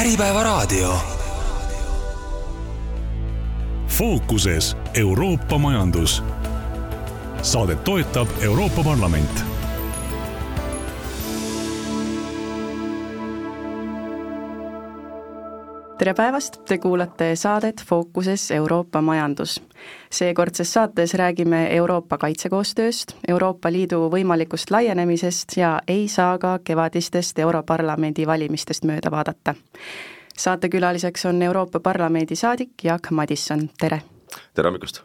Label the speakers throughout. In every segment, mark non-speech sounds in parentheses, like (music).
Speaker 1: Äripäevaraadio. fookuses Euroopa majandus. Saadet toetab Euroopa Parlament
Speaker 2: tere päevast, te kuulate saadet Fookuses Euroopa majandus. seekordses saates räägime Euroopa kaitsekoostööst, Euroopa Liidu võimalikust laienemisest ja ei saa ka kevadistest Europarlamendi valimistest mööda vaadata. saatekülaliseks on Euroopa Parlamendi saadik Jaak Madisson, tere!
Speaker 3: tere hommikust!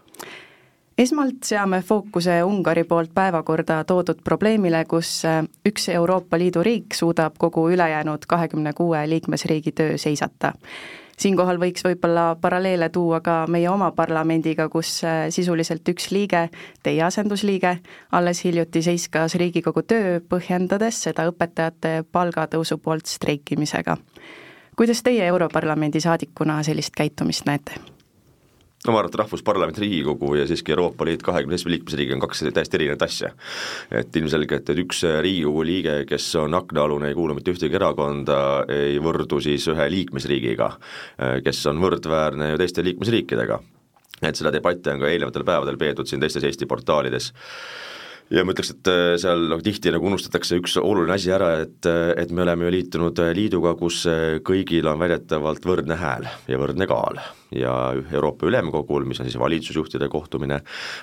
Speaker 2: Esmalt seame fookuse Ungari poolt päevakorda toodud probleemile, kus üks Euroopa Liidu riik suudab kogu ülejäänud kahekümne kuue liikmesriigi töö seisata. siinkohal võiks võib-olla paralleele tuua ka meie oma parlamendiga, kus sisuliselt üks liige, teie asendusliige, alles hiljuti seiskas Riigikogu töö, põhjendades seda õpetajate palgatõusu poolt streikimisega. kuidas teie Europarlamendi saadikuna sellist käitumist näete?
Speaker 3: No ma arvan, et Rahvusparlament, Riigikogu ja siiski Euroopa Liit kahekümne seitsme liikmesriigi on kaks täiesti erinevat asja. et ilmselgelt, et üks Riigikogu liige, kes on aknaalune, ei kuulu mitte ühtegi erakonda, ei võrdu siis ühe liikmesriigiga, kes on võrdväärne ju teiste liikmesriikidega. et seda debatti on ka eelnevatel päevadel peetud siin teistes Eesti portaalides ja ma ütleks, et seal noh, tihti nagu unustatakse üks oluline asi ära, et, et me oleme ju liitunud liiduga, kus kõigil on väidetavalt võrdne hääl ja võrdne kaal ja Euroopa Ülemkogul, mis on siis valitsusjuhtide kohtumine,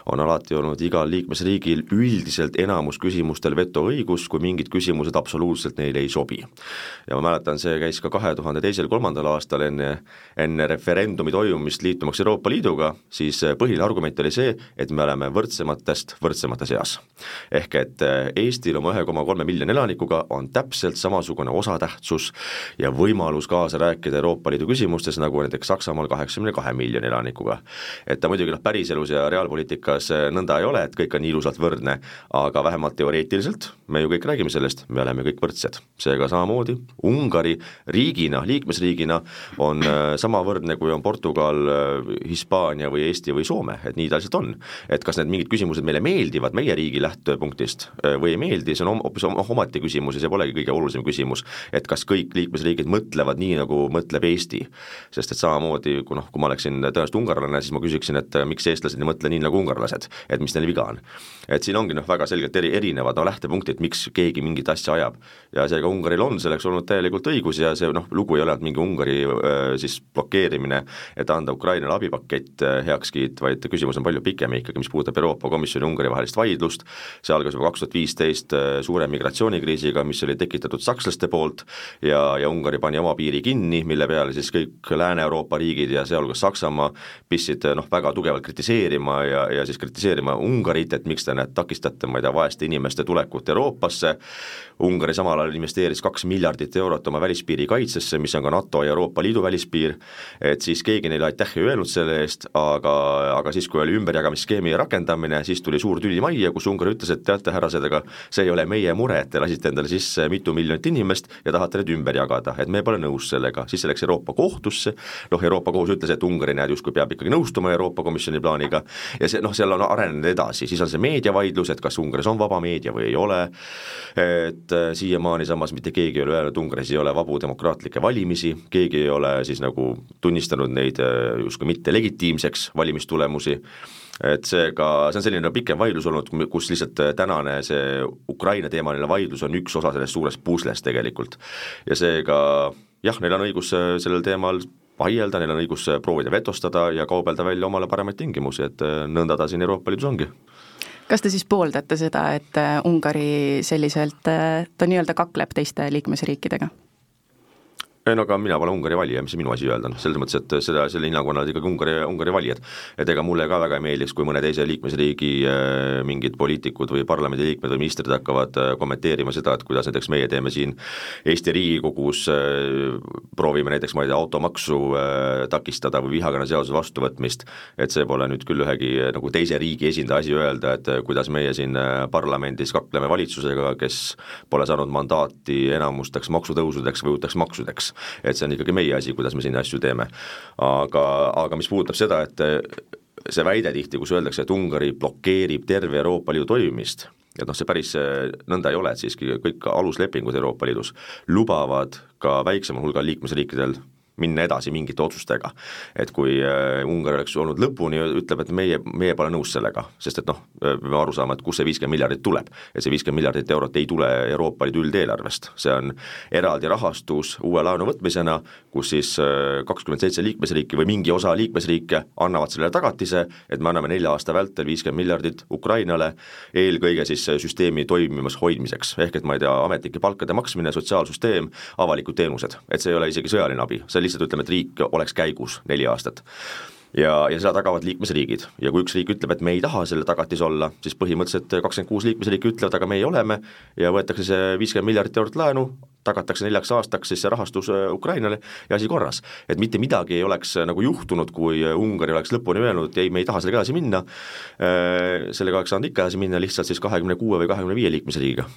Speaker 3: on alati olnud igal liikmesriigil üldiselt enamus küsimustel vetoõigus, kui mingid küsimused absoluutselt neile ei sobi. ja ma mäletan, see käis ka kahe tuhande teisel, kolmandal aastal enne, enne referendumi toimumist liitumaks Euroopa Liiduga, siis põhiline argument oli see, et me oleme võrdsematest võrdsemate seas. ehk et Eestil oma ühe koma kolme miljoni elanikuga on täpselt samasugune osatähtsus ja võimalus kaasa rääkida Euroopa Liidu küsimustes, nagu näiteks Saksamaal kaheksa kaheksakümne kahe miljoni elanikuga. et ta muidugi noh, päriselus ja reaalpoliitikas eh, nõnda ei ole, et kõik on nii ilusalt võrdne, aga vähemalt teoreetiliselt me ju kõik räägime sellest, me oleme kõik võrdsed. seega samamoodi Ungari riigina, liikmesriigina on eh, sama võrdne, kui on Portugal, eh, Hispaania või Eesti või Soome, et nii ta lihtsalt on. et kas need mingid küsimused meile meeldivad meie riigi lähtepunktist või ei meeldi, see on hoopis omati küsimus ja see polegi kõige olulisem küsimus, et kas kõik liikmesriigid mõtlevad nii, nagu mõtleb Eesti. sest et samamoodi, kuna noh, kui ma oleksin tõenäoliselt ungarlane, siis ma küsiksin, et äh, miks eestlased ei mõtle nii nagu ungarlased, et mis neil viga on. et siin ongi noh, väga selgelt eri, erinevad no lähtepunktid, miks keegi mingit asja ajab. ja seega Ungaril on selleks olnud täielikult õigus ja see noh, lugu ei ole ainult mingi Ungari äh, siis blokeerimine, et anda Ukrainale abipakett äh, heakskiit, vaid küsimus on palju pikem ikkagi, mis puudutab Euroopa Komisjoni ja Ungari vahelist vaidlust, see algas juba kaks tuhat viisteist suure migratsioonikriisiga, mis oli tekitatud sakslaste poolt ja, ja Ungari pani oma piiri kinni, mille peale siis kõik Lääne-Euroopa riigid ja sealhulgas Saksamaa, pistsid noh, väga tugevalt kritiseerima ja, ja siis kritiseerima Ungarit, et miks te näed, takistate, ma ei tea, vaeste inimeste tulekut Euroopasse, Ungari samal ajal investeeris kaks miljardit eurot oma välispiiri kaitsesse, mis on ka NATO ja Euroopa Liidu välispiir, et siis keegi neile aitäh ei öelnud selle eest, aga, aga siis, kui oli ümberjagamisskeemi rakendamine, siis tuli suur tüli majja, kus Ungari ütles, et teate, härrased, aga see ei ole meie mure, et te lasite endale sisse mitu miljonit inimest ja tahate need ümber jagada, et me pole nõus sellega, siis see läks Euroopa kohtusse, noh, Euroopa kohus ütles, et Ungari näed, justkui peab ikkagi nõustuma Euroopa Komisjoni plaaniga. Ja see noh, seal on arenenud edasi, siis on see meediavaidlus, et kas Ungaris on vaba meedia või ei ole, et et äh, siiamaani samas mitte keegi ei ole öelnud, Ungaris ei ole vabu demokraatlikke valimisi, keegi ei ole siis nagu tunnistanud neid äh, justkui mitte legitiimseks valimistulemusi, et seega see on selline pikem vaidlus olnud, kus lihtsalt äh, tänane see Ukraina teemaline vaidlus on üks osa sellest suurest puslest tegelikult. ja seega jah, neil on õigus sellel teemal vaielda, neil on õigus proovida vetostada ja kaubelda välja omale paremaid tingimusi, et nõnda ta siin Euroopa Liidus ongi
Speaker 2: kas te siis pooldate seda, et äh, Ungari selliselt, äh, ta nii-öelda kakleb teiste liikmesriikidega?
Speaker 3: Ei no aga mina pole Ungari valija, mis see minu asi öelda, noh selles mõttes, et seda, selle hinnangu annavad ikkagi Ungari, Ungari valijad. et ega mulle ka väga ei meeldiks, kui mõne teise liikmesriigi äh, mingid poliitikud või parlamendiliikmed või ministrid hakkavad äh, kommenteerima seda, et kuidas näiteks meie teeme siin Eesti Riigikogus äh,, proovime näiteks, ma ei tea, automaksu takistada või vihakõneseaduse vastuvõtmist, et see pole nüüd küll ühegi nagu teise riigi esindaja asi öelda, et kuidas meie siin parlamendis kakleme valitsusega, kes pole saanud mandaati enamusteks maksutõusudeks või uuteks maksudeks et see on ikkagi meie asi, kuidas me siin asju teeme. aga, aga mis puudutab seda, et see väide tihti, kus öeldakse, et Ungari blokeerib terve Euroopa Liidu toimimist, et noh, see päris nõnda ei ole, et siiski kõik aluslepingud Euroopa Liidus lubavad ka väiksemal hulgal liikmesriikidel minna edasi mingite otsustega. et kui äh, Ungari oleks olnud lõpuni, ütleb, et meie, meie pole nõus sellega, sest et noh, me peame aru saama, et kust see viiskümmend miljardit tuleb. et see viiskümmend miljardit eurot ei tule Euroopa Liidu üldeelarvest, see on eraldi rahastus uue laenu võtmisena, kus siis äh, kakskümmend seitse liikmesriiki või mingi osa liikmesriike annavad sellele tagatise, et me anname nelja aasta vältel viiskümmend miljardit Ukrainale, eelkõige siis süsteemi toimimas hoidmiseks, ehk et ma ei tea, ametnike palkade maksmine, sotsiaalsüsteem, avalikud teenused, et see ei ole isegi sõjaline abi, see on lihtsalt ütleme, et riik oleks käigus neli aastat. Ja, ja seda tagavad liikmesriigid. Ja kui üks riik ütleb, et me ei taha selle tagatis olla, siis põhimõtteliselt kakskümmend kuus liikmesriiki ütlevad, aga meie oleme ja võetakse see viiskümmend miljardit eurot laenu, tagatakse neljaks aastaks siis see rahastus äh, Ukrainale ja asi korras. et mitte midagi ei oleks äh, nagu juhtunud, kui äh, Ungari oleks lõpuni öelnud, ei, me ei taha sellega edasi minna, sellega oleks saanud ikka edasi minna lihtsalt siis kahekümne kuue või kahekümne viie liikmesriigiga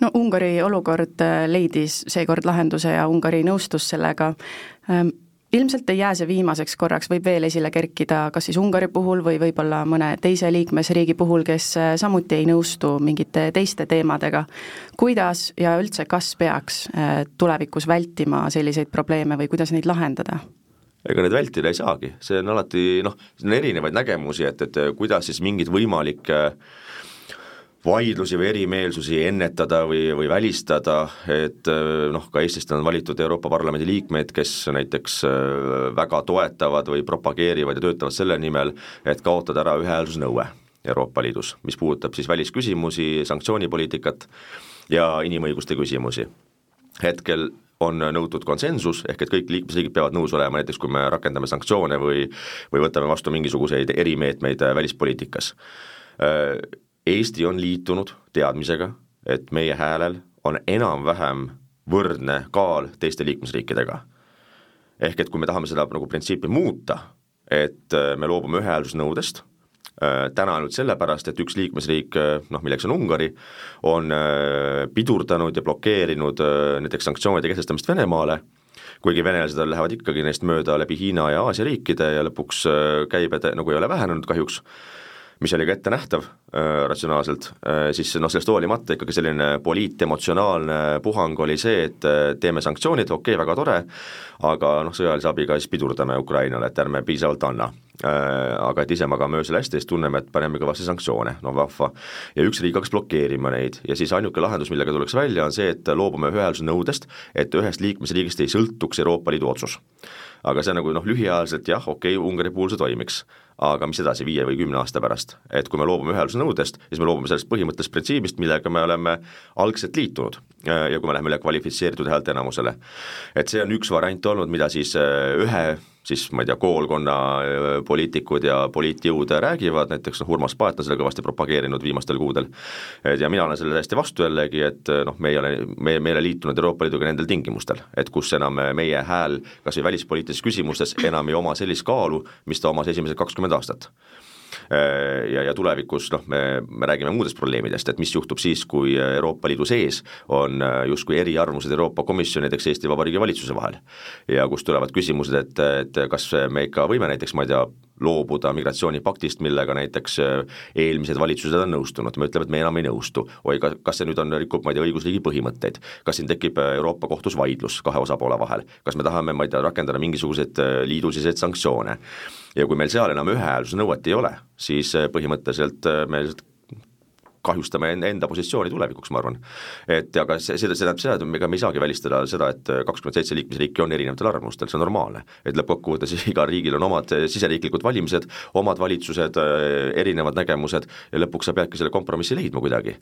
Speaker 2: no Ungari olukord äh, leidis seekord lahenduse ja Ungari nõustus sellega. Ähm, ilmselt ei jää see viimaseks korraks, võib veel esile kerkida kas siis Ungari puhul või võib-olla mõne teise liikmesriigi puhul, kes äh, samuti ei nõustu mingite teiste teemadega. kuidas ja üldse, kas peaks äh, tulevikus vältima selliseid probleeme või kuidas neid lahendada?
Speaker 3: ega neid vältida ei saagi, see on alati noh, siin on erinevaid nägemusi, et, et kuidas siis mingeid võimalikke äh, vaidlusi või erimeelsusi ennetada või, või välistada, et äh, noh, ka Eestist on valitud Euroopa Parlamendi liikmeid, kes näiteks äh, väga toetavad või propageerivad ja töötavad selle nimel, et kaotada ära ühehäälsusnõue Euroopa Liidus, mis puudutab siis välisküsimusi, sanktsioonipoliitikat ja inimõiguste küsimusi. hetkel on nõutud konsensus, ehk et kõik liikmesriigid peavad nõus olema, näiteks kui me rakendame sanktsioone või või võtame vastu mingisuguseid erimeetmeid äh, välispoliitikas Eesti on liitunud teadmisega, et meie häälel on enam-vähem võrdne kaal teiste liikmesriikidega. ehk et kui me tahame seda nagu printsiipi muuta, et äh, me loobume ühehäälsusnõudest, äh, täna ainult sellepärast, et üks liikmesriik, äh, noh milleks on Ungari, on pidurdanud ja blokeerinud näiteks sanktsioonide kehtestamist Venemaale, kuigi venelased lähevad ikkagi neist mööda läbi Hiina ja Aasia riikide ja lõpuks käibed nagu ei ole vähenenud kahjuks, mis oli ka ettenähtav äh, ratsionaalselt äh,, siis noh, sellest hoolimata ikkagi selline poliitemotsionaalne puhang oli see, et äh, teeme sanktsioonid, okei okay,, väga tore, aga noh, sõjalise abiga siis pidurdame Ukrainale, et ärme piisavalt anna äh,. Aga et ise magame öösel hästi, siis tunneme, et paneme kõvasti sanktsioone, no vahva. ja üks riik hakkas blokeerima neid ja siis ainuke lahendus, millega tuleks välja, on see, et loobume ühehäälsuse nõudest, et ühest liikmesriigist ei sõltuks Euroopa Liidu otsus aga see nagu noh, lühiajaliselt jah, okei okay,, Ungari puhul see toimiks aga mis edasi viie või kümne aasta pärast, et kui me loobume ühehäälsuse nõudest, siis me loobume sellest põhimõttest printsiibist, millega me oleme algselt liitunud ja kui me läheme üle kvalifitseeritud häälteenamusele. et see on üks variant olnud, mida siis äh, ühe siis ma ei tea, koolkonna äh, poliitikud ja poliitjõud räägivad, näiteks noh, Urmas Paet on seda kõvasti propageerinud viimastel kuudel, ja mina olen sellele täiesti vastu jällegi, et äh, noh, me ei ole, me, me ei ole liitunud Euroopa Liiduga nendel tingimustel, et kus enam meie hääl kas või välispoliitilistes küsimustes enam ei oma sellist kaalu, mis ta omas esimesed kakskümmend aastat Äh, ja, ja tulevikus noh, me, me räägime muudest probleemidest, et mis juhtub siis, kui Euroopa Liidu sees on äh, justkui eriarvamused Euroopa Komisjoni, näiteks Eesti Vabariigi valitsuse vahel. ja kust tulevad küsimused, et, et kas me ikka võime näiteks, ma ei tea, loobuda migratsioonipaktist, millega näiteks äh, eelmised valitsused on nõustunud, me ütleme, et me enam ei nõustu. oi, ka, kas see nüüd on, rikub, ma ei tea, õigusriigi põhimõtteid, kas siin tekib Euroopa kohtus vaidlus kahe osapoole vahel, kas me tahame, ma ei tea, rakendada mingisuguseid liidusiseid sanktsioone? Ja kui meil seal enam ühehäälsuse nõuet ei ole, siis äh, põhimõtteliselt äh, me lihtsalt kahjustame enda, positsiooni tulevikuks, ma arvan. et aga see, see, see tähendab seda, et ega me ei saagi välistada seda, et kakskümmend seitse liikmesriiki on erinevatel arvamustel, see on normaalne. et lõppkokkuvõttes (laughs) igal riigil on omad siseriiklikud valimised, omad valitsused, erinevad nägemused ja lõpuks sa peadki selle kompromissi leidma kuidagi.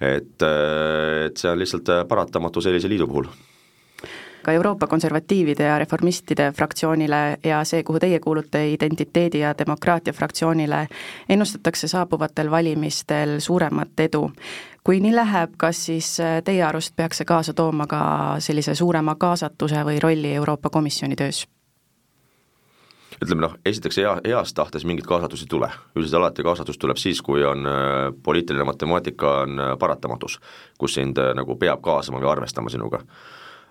Speaker 3: et, et see on lihtsalt paratamatu sellise liidu puhul
Speaker 2: ka Euroopa konservatiivide ja reformistide fraktsioonile ja see, kuhu teie kuulute, identiteedi ja demokraatia fraktsioonile, ennustatakse saabuvatel valimistel suuremat edu. kui nii läheb, kas siis äh, teie arust peaks see kaasa tooma ka sellise suurema kaasatuse või rolli Euroopa Komisjoni töös?
Speaker 3: ütleme noh, esiteks hea, heas tahtes mingit kaasatust ei tule, üldiselt alati kaasatus tuleb siis, kui on äh, poliitiline matemaatika on äh, paratamatus, kus sind nagu peab kaasama või arvestama sinuga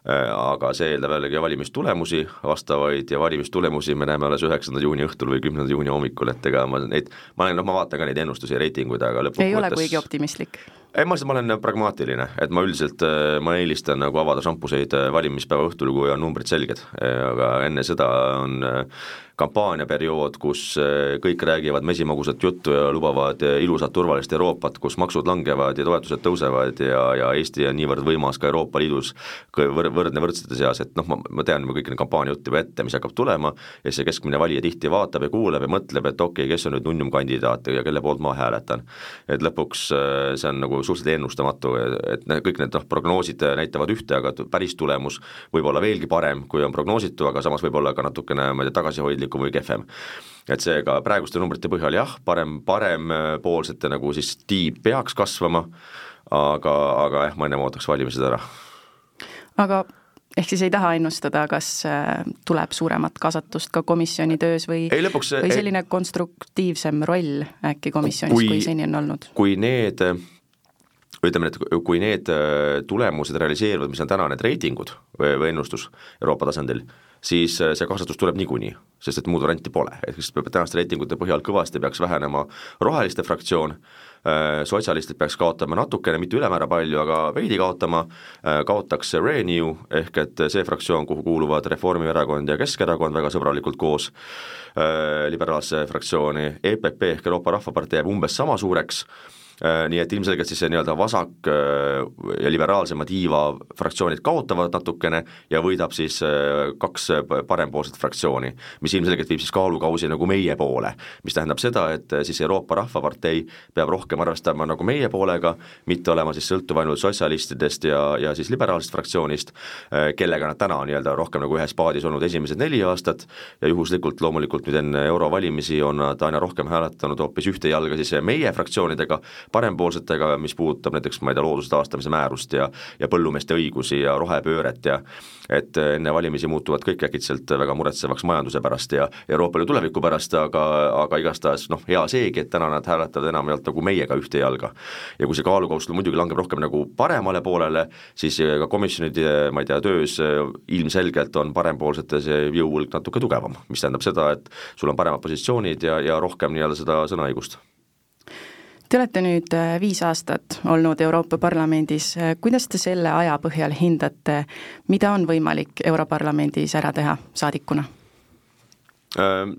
Speaker 3: aga see eeldab jällegi valimistulemusi vastavaid ja valimistulemusi me näeme alles üheksanda juuni õhtul või kümnenda juuni hommikul, et ega ma neid, ma olen, noh, ma vaatan ka neid ennustusi ja reitinguid, aga lõppkokkuvõttes
Speaker 2: ei ole kuigi optimistlik?
Speaker 3: Ei, ma lihtsalt, ma olen pragmaatiline, et ma üldiselt, ma eelistan nagu avada šampuseid valimispäeva õhtul, kui on numbrid selged, aga enne seda on kampaaniaperiood, kus eh, kõik räägivad mesimagusat juttu ja lubavad eh, ilusat turvalist Euroopat, kus maksud langevad ja toetused tõusevad ja, ja Eesti on niivõrd võimas ka Euroopa Liidus võr-, võrdne võrdsete seas, et noh, ma, ma tean kõiki neid kampaaniajutte juba ette, mis hakkab tulema, ja see keskmine valija tihti vaatab ja kuuleb ja mõtleb, et okei okay,, kes on nüüd nunnum kandidaat ja kelle poolt ma hääletan. et lõpuks eh, see on nagu suhteliselt ennustamatu, et kõik need noh, prognoosid näitavad ühte, aga päris tulemus võib olla veelgi parem, kui on prognoositu, aga samas võib olla ka natukene, ma ei tea, tagasihoidlik mõistlikum või kehvem. et seega praeguste numbrite põhjal jah, parem, parempoolsete nagu siis tiib peaks kasvama, aga, aga jah, ma ennem ootaks valimised ära.
Speaker 2: aga ehk siis ei taha ennustada, kas äh, tuleb suuremat kaasatust ka komisjoni töös või, või selline ei, konstruktiivsem roll äkki komisjonis, kui seni on olnud?
Speaker 3: kui need ütleme, et kui need äh, tulemused realiseeruvad, mis on täna need reitingud või, või ennustus Euroopa tasandil, siis äh, see kaasatus tuleb niikuinii, sest et muud varianti pole, ehk siis tänaste reitingute põhjal kõvasti peaks vähenema roheliste fraktsioon, äh, sotsialistid peaks kaotama natukene, mitte ülemäära palju, aga veidi kaotama, kaotaks Renew, ehk et see fraktsioon, kuhu kuuluvad Reformierakond ja Keskerakond väga sõbralikult koos, liberaalse fraktsiooni, EPP ehk Euroopa Rahvapartei jääb umbes sama suureks, nii et ilmselgelt siis see nii-öelda vasak- äh, ja liberaalsema tiiva fraktsioonid kaotavad natukene ja võidab siis äh, kaks parempoolset fraktsiooni, mis ilmselgelt viib siis kaalukausi nagu meie poole, mis tähendab seda, et siis Euroopa Rahvapartei peab rohkem arvestama nagu meie poolega, mitte olema siis sõltuv ainult sotsialistidest ja, ja siis liberaalsest fraktsioonist, kellega nad täna on nii-öelda rohkem nagu ühes paadis olnud esimesed neli aastat ja juhuslikult loomulikult nüüd enne eurovalimisi on nad aina rohkem hääletanud hoopis ühte jalga siis meie fraktsioonidega, parempoolsetega, mis puudutab näiteks, ma ei tea, looduse taastamise määrust ja ja põllumeeste õigusi ja rohepööret ja et enne valimisi muutuvad kõik äkitselt väga muretsevaks majanduse pärast ja Euroopa Liidu tuleviku pärast, aga, aga igastahes noh, hea seegi, et täna nad hääletavad enamjaolt nagu meiega ühte jalga. ja kui see kaalukauss muidugi langeb rohkem nagu paremale poolele, siis ka komisjonide, ma ei tea, töös ilmselgelt on parempoolsete see jõuhulk natuke tugevam, mis tähendab seda, et sul on paremad positsioonid ja, ja rohkem nii-öelda seda sõnaõigust
Speaker 2: Te olete nüüd äh, viis aastat olnud Euroopa Parlamendis, äh, kuidas te selle aja põhjal hindate, mida on võimalik Europarlamendis ära teha saadikuna?
Speaker 3: Ähm,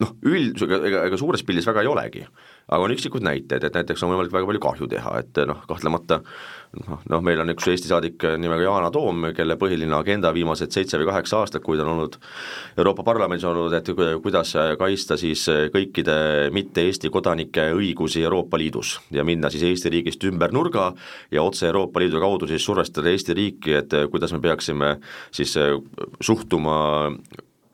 Speaker 3: noh, üld-, ega, ega suures pildis väga ei olegi aga on üksikud näited, et näiteks on võimalik väga palju kahju teha, et noh, kahtlemata noh, noh meil on üks Eesti saadik nimega Yana Toom, kelle põhiline agenda viimased seitse või kaheksa aastat, kui ta on olnud Euroopa Parlamendis olnud, et kuidas kaitsta siis kõikide mitte Eesti kodanike õigusi Euroopa Liidus ja minna siis Eesti riigist ümber nurga ja otse Euroopa Liidu kaudu siis survestada Eesti riiki, et kuidas me peaksime siis suhtuma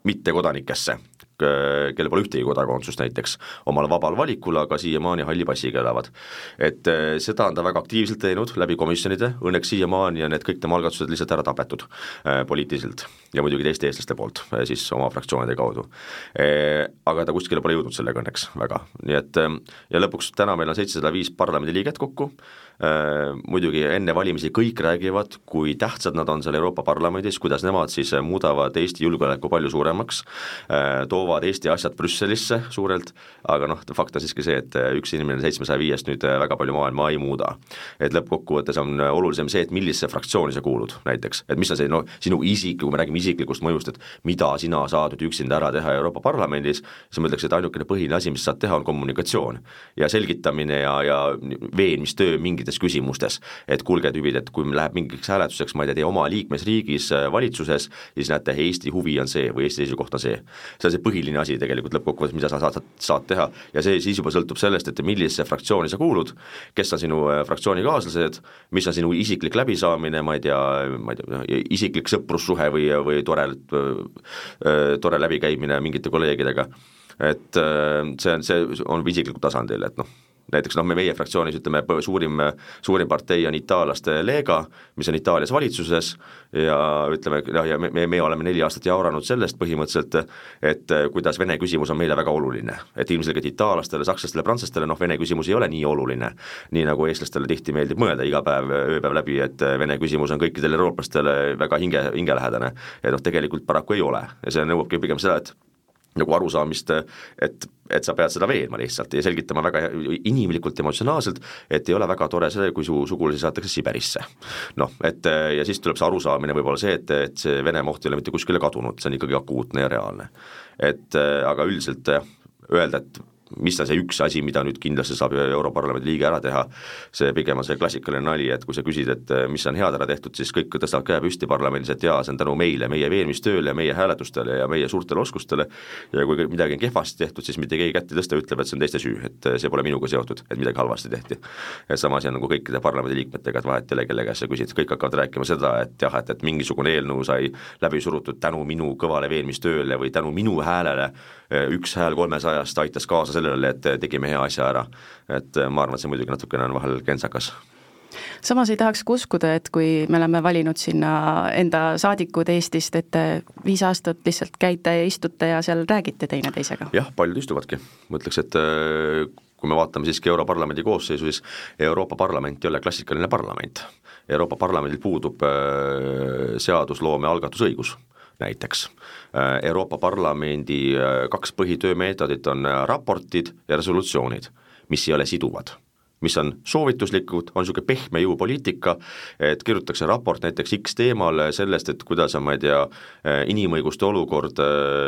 Speaker 3: mittekodanikesse kellel pole ühtegi kodakondsust näiteks, omal vabal valikul, aga siiamaani halli passiga elavad. et äh, seda on ta väga aktiivselt teinud läbi komisjonide, õnneks siiamaani on need kõik tema algatused lihtsalt ära tapetud äh, poliitiliselt ja muidugi teiste eestlaste poolt äh, siis oma fraktsioonide kaudu. Aga ta kuskile pole jõudnud sellega õnneks väga, nii et ja lõpuks täna meil on seitsesada viis parlamendiliiget kokku Äh, muidugi enne valimisi kõik räägivad, kui tähtsad nad on seal Euroopa Parlamendis, kuidas nemad siis muudavad Eesti julgeoleku palju suuremaks, äh, toovad Eesti asjad Brüsselisse suurelt, aga noh, fakt on siiski see, et üks inimene seitsmesaja viiest nüüd väga palju maailma ei muuda. et lõppkokkuvõttes on olulisem see, et millisesse fraktsiooni sa kuulud näiteks, et mis on see no sinu isik, kui me räägime isiklikust mõjust, et mida sina saad nüüd üksinda ära teha Euroopa Parlamendis, siis ma ütleks, et ainukene põhiline asi, mis saad teha, on kommunikatsioon ja selgitamine ja, ja veenmistöö mingites mingites küsimustes, et kuulge, tüübid, et kui läheb mingiks hääletuseks, ma ei tea, teie oma liikmesriigis äh, valitsuses, siis näete, Eesti huvi on see või Eesti seisukoht on see. see on see põhiline asi tegelikult lõppkokkuvõttes, mida sa saad, saad teha. Ja see siis juba sõltub sellest, et millisesse fraktsiooni sa kuulud, kes on sinu äh, fraktsioonikaaslased, mis on sinu isiklik läbisaamine, ma ei tea, ma ei tea, isiklik sõprussuhe või, või tore, äh, tore läbikäimine mingite kolleegidega. Et see on, see on isiklikul tasandil, et noh, näiteks noh, me meie fraktsioonis ütleme, suurim, suurim partei on itaallaste Lega, mis on Itaalias valitsuses ja ütleme, noh ja me, me oleme neli aastat jauranud sellest põhimõtteliselt, et kuidas Vene küsimus on meile väga oluline. et ilmselgelt itaallastele, sakslastele, prantslastele noh, Vene küsimus ei ole nii oluline, nii nagu eestlastele tihti meeldib mõelda iga päev, ööpäev läbi, et Vene küsimus on kõikidele eurooplastele väga hinge, hingelähedane. ja noh, tegelikult paraku ei ole ja see nõuabki pigem seda, et nagu arusaamist, et, et sa pead seda veenma lihtsalt ja selgitama väga inimlikult, emotsionaalselt, et ei ole väga tore see, kui su sugulasi saadetakse Siberisse. noh, et ja siis tuleb see arusaamine võib-olla see, et, et see Venemaa oht ei ole mitte kuskile kadunud, see on ikkagi akuutne ja reaalne. et aga üldiselt öelda, et mis on see üks asi, mida nüüd kindlasti saab Europarlamendi liige ära teha, see pigem on see klassikaline nali, et kui sa küsid, et eh, mis on head ära tehtud, siis kõik tõstavad käe püsti parlamendis, et jaa, see on tänu meile, meie veenmistööle ja meie hääletustele ja meie suurtele oskustele ja kui midagi on kehvasti tehtud, siis mitte keegi kätt ei tõsta, ütleb, et see on teiste süü, et eh, see pole minuga seotud, et midagi halvasti tehti. ja sama asi on nagu kõikide parlamendiliikmetega, et vahet ei ole, kelle käest sa küsid, kõik hakkavad rääkima seda, et jah, et, et mingisugune eelnõu sai läbi surutud tänu minu kõvale veenmistööle või tänu minu häälele, eh, üks hääl kolmesajast aitas kaasa sellele, et tegime hea asja ära. et äh, ma arvan, et see muidugi natukene on vahel kentsakas
Speaker 2: samas ei tahaks ka uskuda, et kui me oleme valinud sinna enda saadikud Eestist, et viis aastat lihtsalt käite ja istute ja seal räägite teineteisega.
Speaker 3: jah, paljud istuvadki, ma ütleks, et äh, kui me vaatame siiski Europarlamendi koosseisu, siis Euroopa Parlament ei ole klassikaline parlament. Euroopa Parlamendil puudub äh, seadusloome algatusõigus näiteks. Äh, Euroopa Parlamendi äh, kaks põhitöömeetodit on äh, raportid ja resolutsioonid, mis ei ole siduvad mis on soovituslikud, on niisugune pehme jõupoliitika, et kirjutatakse raport näiteks X teemal sellest, et kuidas on, ma ei tea, inimõiguste olukord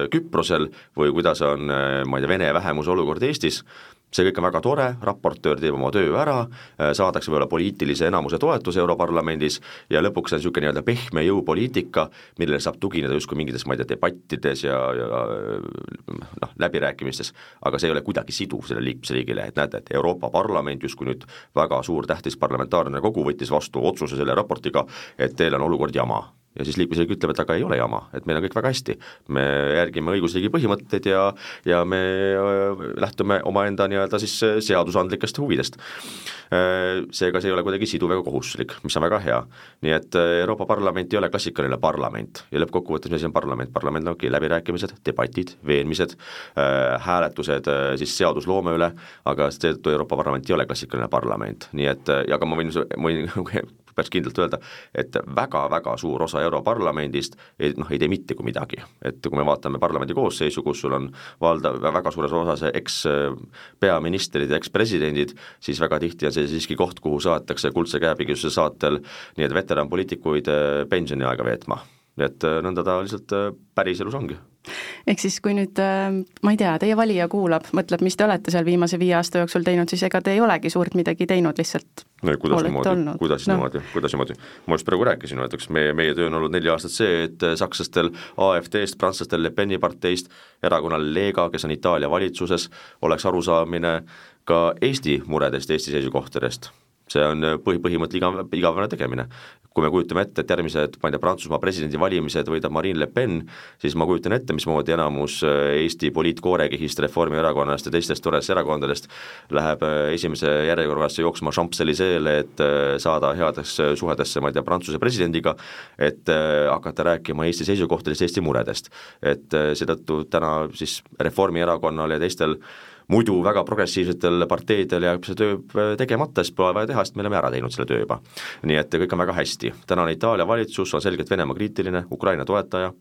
Speaker 3: Küprosel või kuidas on, ma ei tea, vene vähemuse olukord Eestis, see kõik on väga tore, raportöör teeb oma töö ära, äh, saadakse võib-olla poliitilise enamuse toetus Europarlamendis ja lõpuks on niisugune nii-öelda pehme jõupoliitika, millele saab tugineda justkui mingites, ma ei tea, debattides ja, ja noh, läbirääkimistes, aga see ei ole kuidagi siduv sellele liikmesriigile, et näete, et Euroopa Parlament justkui nüüd väga suur tähtis parlamentaarne kogu võttis vastu otsuse selle raportiga, et teil on olukord jama ja siis liikmesriik ütleb, et aga ei ole jama, et meil on kõik väga hästi. me järgime õigusriigi põhimõtteid ja, ja me äh, lähtume omaenda nii-öelda siis äh, seadusandlikest huvidest. Äh, seega see ei ole kuidagi siduv ega kohustuslik, mis on väga hea. nii et Euroopa Parlament ei ole klassikaline parlament ja lõppkokkuvõttes, mis asi on parlament, parlament on okei okay,, läbirääkimised, debatid, veenmised, hääletused siis seadusloome üle, aga seetõttu Euroopa Parlament ei ole klassikaline parlament, nii et ja ka ma võin, võin (laughs) päris kindlalt öelda, et väga-väga suur osa Europarlamendist ei noh, ei tee mitte kui midagi. et kui me vaatame parlamendi koosseisu, kus sul on valdav, väga suures osas eks-peaministrid ja eks-presidendid, siis väga tihti on see siiski koht, kuhu saadetakse kuldse käepigistuse saatel nii-öelda veteranpoliitikuid eh, pensioniaega veetma. et eh, nõnda ta lihtsalt eh, päriselus ongi
Speaker 2: ehk siis kui nüüd, ma ei tea, teie valija kuulab, mõtleb, mis te olete seal viimase viie aasta jooksul teinud, siis ega te ei olegi suurt midagi teinud, lihtsalt.
Speaker 3: No kuidas niimoodi, kuidas no. niimoodi, kuidas niimoodi, ma just praegu rääkisin, näiteks meie, meie töö on olnud neli aastat see, et sakslastel AfD-st, prantslastel Le Peni parteist, erakonnal Lega, kes on Itaalia valitsuses, oleks arusaamine ka Eesti muredest, Eesti seisukohtadest. See on põhi, põhimõtte igav, igavene tegemine. Kui me kujutame ette, et järgmised, ma ei tea, Prantsusmaa presidendivalimised võidab Marine Le Pen, siis ma kujutan ette, mismoodi enamus äh, Eesti poliitkoorekihist Reformierakonnast ja teistest toredast erakondadest läheb äh, esimese järjekorras jooksma Champs-Élysées-le, et äh, saada headesse suhedesse, ma ei tea, Prantsuse presidendiga, et hakata rääkima Eesti seisukohtadest, Eesti muredest. et seetõttu täna siis Reformierakonnal ja teistel muidu väga progressiivsetel parteidel jääb see töö äh, tegemata, sest pole vaja teha, sest me oleme ära teinud selle töö juba. nii et kõik on väga hästi, tänane Itaalia valitsus on selgelt Venemaa kriitiline, Ukraina toetaja,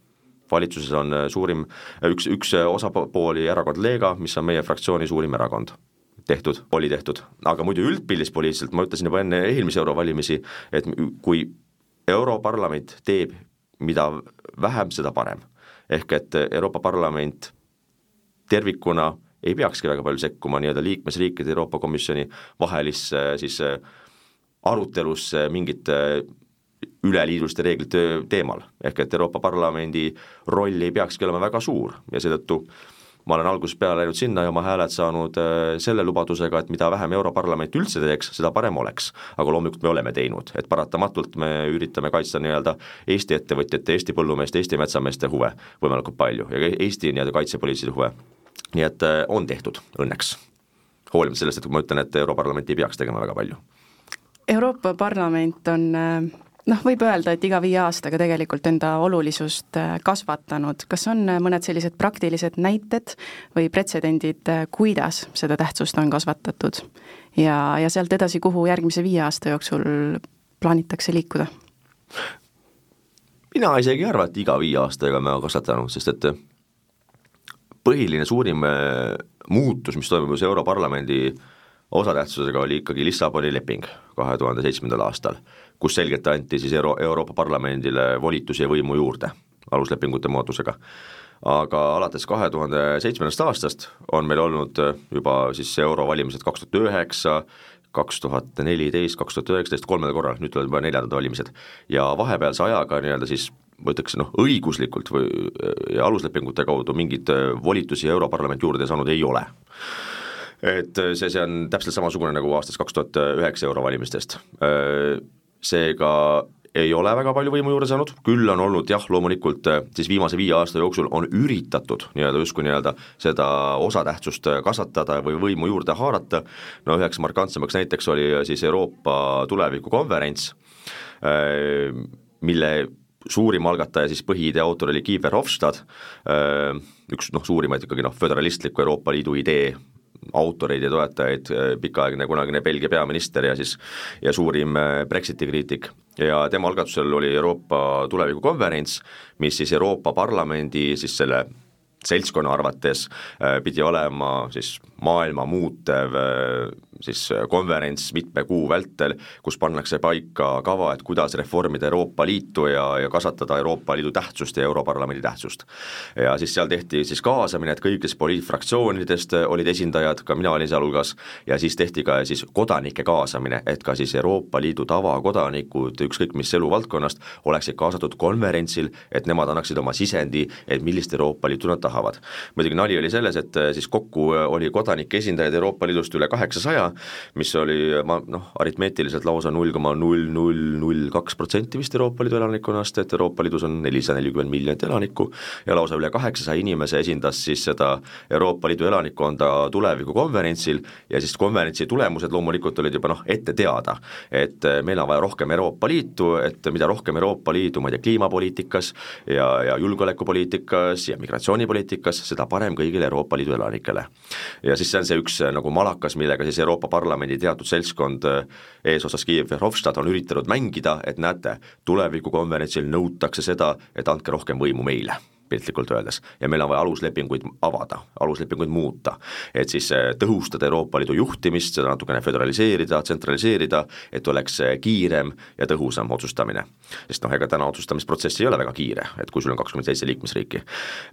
Speaker 3: valitsuses on äh, suurim, üks, üks osapooli erakond Lega, mis on meie fraktsiooni suurim erakond tehtud, oli tehtud, aga muidu üldpildis poliitiliselt, ma ütlesin juba enne eelmisi eurovalimisi, et kui Europarlament teeb, mida vähem, seda parem. ehk et Euroopa Parlament tervikuna ei peakski väga palju sekkuma nii-öelda liikmesriikide Euroopa Komisjoni vahelisse siis äh, arutelusse mingite üleliiduliste reeglite teemal, ehk et Euroopa Parlamendi roll ei peakski olema väga suur ja seetõttu ma olen algusest peale läinud sinna ja oma hääled saanud äh, selle lubadusega, et mida vähem Europarlament üldse teeks, seda parem oleks. aga loomulikult me oleme teinud, et paratamatult me üritame kaitsta nii-öelda Eesti ettevõtjate, Eesti põllumeeste, Eesti metsameeste huve võimalikult palju ja Eesti nii-öelda kaitsepoliitilisi huve nii et äh, on tehtud õnneks hoolimata sellest, et ma ütlen, et Europarlament ei peaks tegema väga palju.
Speaker 2: Euroopa Parlament on noh, võib öelda, et iga viie aastaga tegelikult enda olulisust kasvatanud, kas on mõned sellised praktilised näited või pretsedendid, kuidas seda tähtsust on kasvatatud? ja, ja sealt edasi, kuhu järgmise viie aasta jooksul plaanitakse liikuda?
Speaker 3: mina isegi ei arva, et iga viie aastaga me kasvatanud, sest et põhiline suurim äh, muutus, mis toimus Europarlamendi osatähtsusega, oli ikkagi Lissaboni leping kahe tuhande seitsmendal aastal, kus selgelt anti siis Euro-, Euroopa Parlamendile volitusi ja võimu juurde aluslepingute moodusega. aga alates kahe tuhande seitsmendast aastast on meil olnud juba siis eurovalimised kaks tuhat üheksa, kaks tuhat neliteist, kaks tuhat üheksateist, kolmel korral, nüüd tulevad juba neljandad valimised. ja vahepealse ajaga nii-öelda siis ma ütleks noh, õiguslikult või ja aluslepingute kaudu mingeid äh, volitusi Europarlament juurde saanud ei ole. et äh, see, see on täpselt samasugune nagu aastast kaks tuhat üheksa eurovalimistest. Äh, seega ei ole väga palju võimu juurde saanud, küll on olnud jah, loomulikult äh, siis viimase viie aasta jooksul on üritatud nii-öelda justkui nii-öelda seda osatähtsust äh, kasvatada või võimu juurde haarata, no üheks markantsemaks näiteks oli äh, siis Euroopa tulevikukonverents, mille suurim algataja, siis põhiidee autor oli Guy Verhofstadt, üks noh, suurimaid ikkagi noh, föderalistliku Euroopa Liidu idee autoreid ja toetajaid, pikaaegne kunagine Belgia peaminister ja siis ja suurim Brexiti kriitik. Ja tema algatusel oli Euroopa tulevikukonverents, mis siis Euroopa Parlamendi siis selle seltskonna arvates pidi olema siis maailma muutev siis konverents mitme kuu vältel, kus pannakse paika kava, et kuidas reformida Euroopa Liitu ja, ja kasvatada Euroopa Liidu tähtsust ja Europarlamendi tähtsust. ja siis seal tehti siis kaasamine, et kõigist poliitfraktsioonidest olid esindajad, ka mina olin sealhulgas, ja siis tehti ka siis kodanike kaasamine, et ka siis Euroopa Liidu tavakodanikud, ükskõik mis eluvaldkonnast, oleksid kaasatud konverentsil, et nemad annaksid oma sisendi, et millist Euroopa Liitu nad tahavad. muidugi nali oli selles, et siis kokku oli kodanike esindajaid Euroopa Liidust üle kaheksasaja, mis oli ma noh, aritmeetiliselt lausa null koma null null null kaks protsenti vist Euroopa Liidu elanikkonnast, et Euroopa Liidus on nelisada nelikümmend miljonit elanikku ja lausa üle kaheksasaja inimese esindas siis seda Euroopa Liidu elanikkonda tulevikukonverentsil ja siis konverentsi tulemused loomulikult olid juba noh, ette teada, et meil on vaja rohkem Euroopa Liitu, et mida rohkem Euroopa Liidu, ma ei tea, kliimapoliitikas ja, ja julgeolekupoliitikas ja migratsioonipoliitikas, seda parem kõigile Euroopa Liidu elanikele. ja siis see on see üks nagu malakas, millega siis Euroopa Euroopa Parlamendi teatud seltskond eh, eesotsas Kiiev Verhofstadt on üritanud mängida, et näete, tulevikukonverentsil nõutakse seda, et andke rohkem võimu meile piltlikult öeldes, ja meil on vaja aluslepinguid avada, aluslepinguid muuta. et siis eh, tõhustada Euroopa Liidu juhtimist, seda natukene föderaliseerida, tsentraliseerida, et oleks eh, kiirem ja tõhusam otsustamine. sest noh, ega täna otsustamisprotsess ei ole väga kiire, et kui sul on kakskümmend seitse liikmesriiki.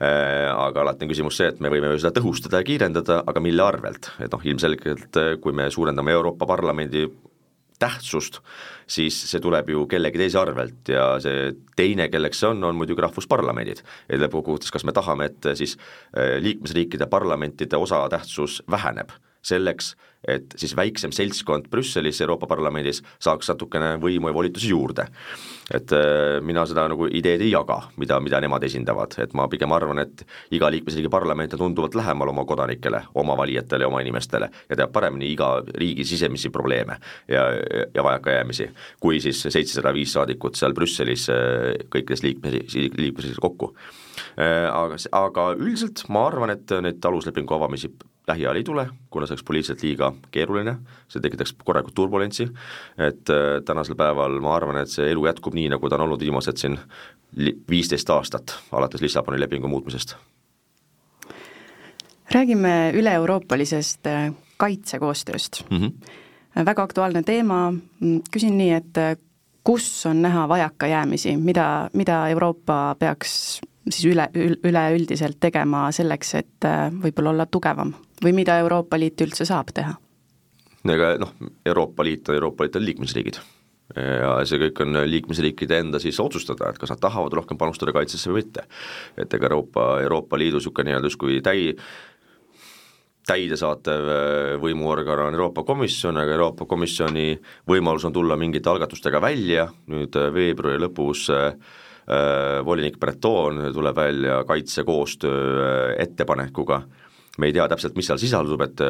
Speaker 3: Äh, aga alati on küsimus see, et me võime ju seda tõhustada ja kiirendada, aga mille arvelt, et noh, ilmselgelt kui me suurendame Euroopa Parlamendi tähtsust, siis see tuleb ju kellegi teise arvelt ja see teine, kelleks see on, on muidugi rahvusparlamendid. ja lõppkokkuvõttes, kas me tahame, et siis äh, liikmesriikide parlamentide osatähtsus väheneb selleks, et siis väiksem seltskond Brüsselis, Euroopa Parlamendis saaks natukene võimu ja volitusi juurde. et äh, mina seda nagu ideed ei jaga, mida, mida nemad esindavad, et ma pigem arvan, et iga liikmesriigi parlament on tunduvalt lähemal oma kodanikele, oma valijatele ja oma inimestele ja teab paremini iga riigi sisemisi probleeme ja, ja vajakajäämisi, kui siis seitsesada viis saadikut seal Brüsselis äh, kõikides liikmes, liikmesriikides kokku. Äh, aga, aga üldiselt ma arvan, et neid aluslepingu avamisi lähiajal ei tule, kuna see oleks poliitiliselt liiga keeruline, see tekitaks korralikult turbulentsi, et äh, tänasel päeval ma arvan, et see elu jätkub nii, nagu ta on olnud viimased siin viisteist aastat, alates Lissaboni lepingu muutmisest.
Speaker 2: räägime üle-euroopalisest äh, kaitsekoostööst mm. -hmm. väga aktuaalne teema, küsin nii, et äh, kus on näha vajakajäämisi, mida, mida Euroopa peaks siis üle, üleüldiselt tegema selleks, et võib-olla olla tugevam või mida Euroopa Liit üldse saab teha?
Speaker 3: ega noh, Euroopa Liit on Euroopa Liit on liikmesriigid ja see kõik on liikmesriikide enda siis otsustada, et kas nad tahavad rohkem panustada kaitsesse või mitte. et ega Euroopa, Euroopa Liidu niisugune nii-öelda justkui täi-, täidesaatev äh, võimuorgan on Euroopa Komisjon, aga Euroopa Komisjoni võimalus on tulla mingite algatustega välja, nüüd äh, veebruari lõpus äh, äh, volinik Breton tuleb välja kaitsekoostöö ettepanekuga. Äh, me ei tea täpselt, mis seal sisaldub, et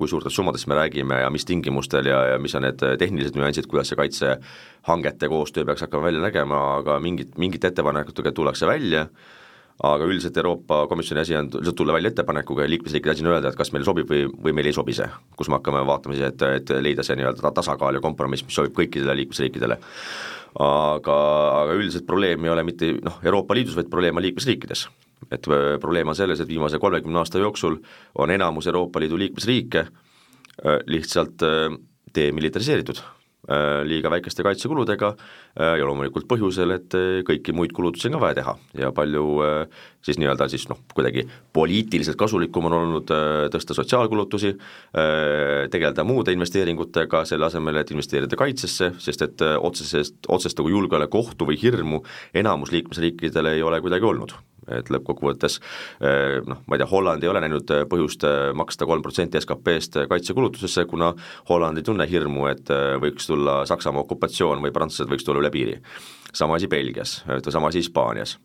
Speaker 3: kui suurtest summadest me räägime ja mis tingimustel ja, ja mis on need tehnilised nüansid, kuidas see kaitsehangete koostöö peaks hakkama välja nägema, aga mingit, mingite ettepanekutega tullakse välja, aga üldiselt Euroopa Komisjoni asi on lihtsalt tulla välja ettepanekuga ja liikmesriikide asi on öelda, et kas meile sobib või, või meile ei sobi see. kus me hakkame vaatama siis, et, et leida see nii-öelda tasakaal ja kompromiss, mis sobib kõikidele liikmesriikidele. aga, aga üldiselt probleem ei ole mitte noh, Euroopa Liidus, vaid probleem on liikmesriikides. et äh, probleem on selles, et viimase kolmekümne aasta jooksul on enamus Euroopa Liidu liikmesriike äh, lihtsalt äh, demilitariseeritud liiga väikeste kaitsekuludega äh, ja loomulikult põhjusel, et äh, kõiki muid kulutusi on ka vaja teha. Ja palju siis nii-öelda siis noh, kuidagi poliitiliselt kasulikum on olnud tõsta sotsiaalkulutusi, tegeleda muude investeeringutega, selle asemel, et investeerida kaitsesse, sest et otsesest, otsest nagu julgeolekuohtu või hirmu enamus liikmesriikidel ei ole kuidagi olnud et lõppkokkuvõttes eh, noh, ma ei tea, Holland ei ole näinud eh, põhjust eh, maksta kolm protsenti SKP-st kaitsekulutusesse, kuna Holland ei tunne hirmu, et võiks tulla Saksamaa okupatsioon või prantslased võiks tulla üle piiri. sama asi Belgias, sama asi Hispaanias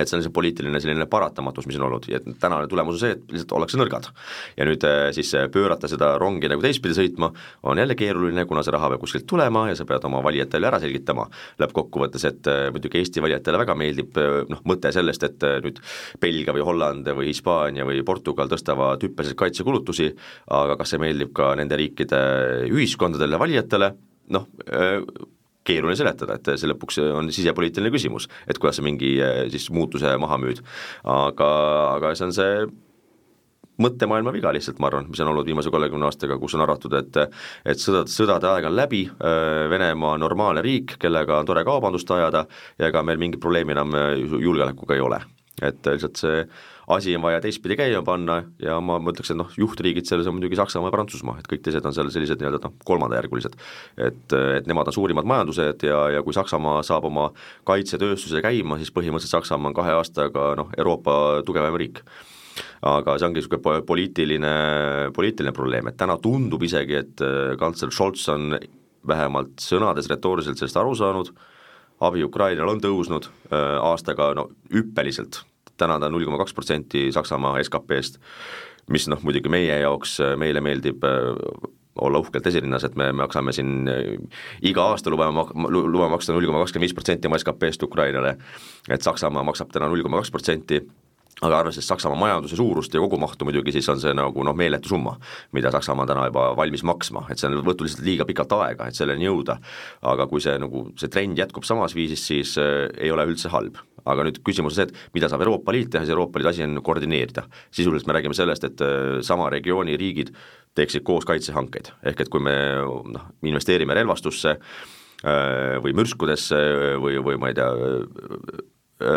Speaker 3: et see on see poliitiline selline paratamatus, mis on olnud. Ja tänane tulemus on see, et lihtsalt ollakse nõrgad. ja nüüd äh, siis äh, pöörata seda rongi nagu teistpidi sõitma on jälle keeruline, kuna see raha peab kuskilt tulema ja sa pead oma valijatele ära selgitama. Lõppkokkuvõttes, et äh, muidugi Eesti valijatele väga meeldib noh, mõte sellest, et nüüd Belgia või Holland või Hispaania või Portugal tõstavad hüppeliselt kaitsekulutusi, aga kas see meeldib ka nende riikide ühiskondadele, valijatele, noh, keeruline seletada, et see lõpuks on sisepoliitiline küsimus, et kuidas sa mingi eh, siis muutuse maha müüd. aga, aga see on see mõttemaailma viga lihtsalt, ma arvan, mis on olnud viimase kolmekümne aastaga, kus on arvatud, et et sõdad, sõdade aeg on läbi, eh, Venemaa on normaalne riik, kellega on tore kaubandust ajada ja ega meil mingit probleemi enam eh, julgeolekuga ei ole. Et lihtsalt see asi on vaja teistpidi käima panna ja ma mõtleks, et noh, juhtriigid selles on muidugi Saksamaa ja Prantsusmaa, et kõik teised on seal sellised nii-öelda noh, kolmandajärgulised. et, et nemad on suurimad majandused ja, ja kui Saksamaa saab oma kaitsetööstuse käima, siis põhimõtteliselt Saksamaa on kahe aastaga noh, Euroopa tugevam riik aga see ongi niisugune poliitiline, poliitiline probleem, et täna tundub isegi, et äh, kantsler Scholz on vähemalt sõnades retooriliselt sellest aru saanud, abi Ukrainale on tõusnud äh, aastaga no hüppeliselt täna ta on null koma kaks protsenti Saksamaa SKP-st, mis noh, muidugi meie jaoks, meile meeldib äh, olla uhkelt esirinnas, et me maksame siin äh, iga aasta lubame, lubame maksta null koma kakskümmend viis protsenti oma SKP-st Ukrainale, et Saksamaa maksab täna null koma kaks protsenti aga arvestades Saksamaa majanduse suurust ja kogumahtu muidugi, siis on see nagu noh, meeletu summa, mida Saksamaa on täna juba valmis maksma, et see on võtnud lihtsalt liiga pikalt aega, et selleni jõuda. aga kui see nagu, see trend jätkub samas viisis, siis äh, ei ole üldse halb. Aga nüüd küsimus on see, et mida saab Euroopa Liit teha, siis Euroopa Liidu asi on koordineerida. sisuliselt me räägime sellest, et äh, sama regiooni riigid teeksid koos kaitsehankeid, ehk et kui me noh, investeerime relvastusse äh, või mürskudesse või, või ma ei tea,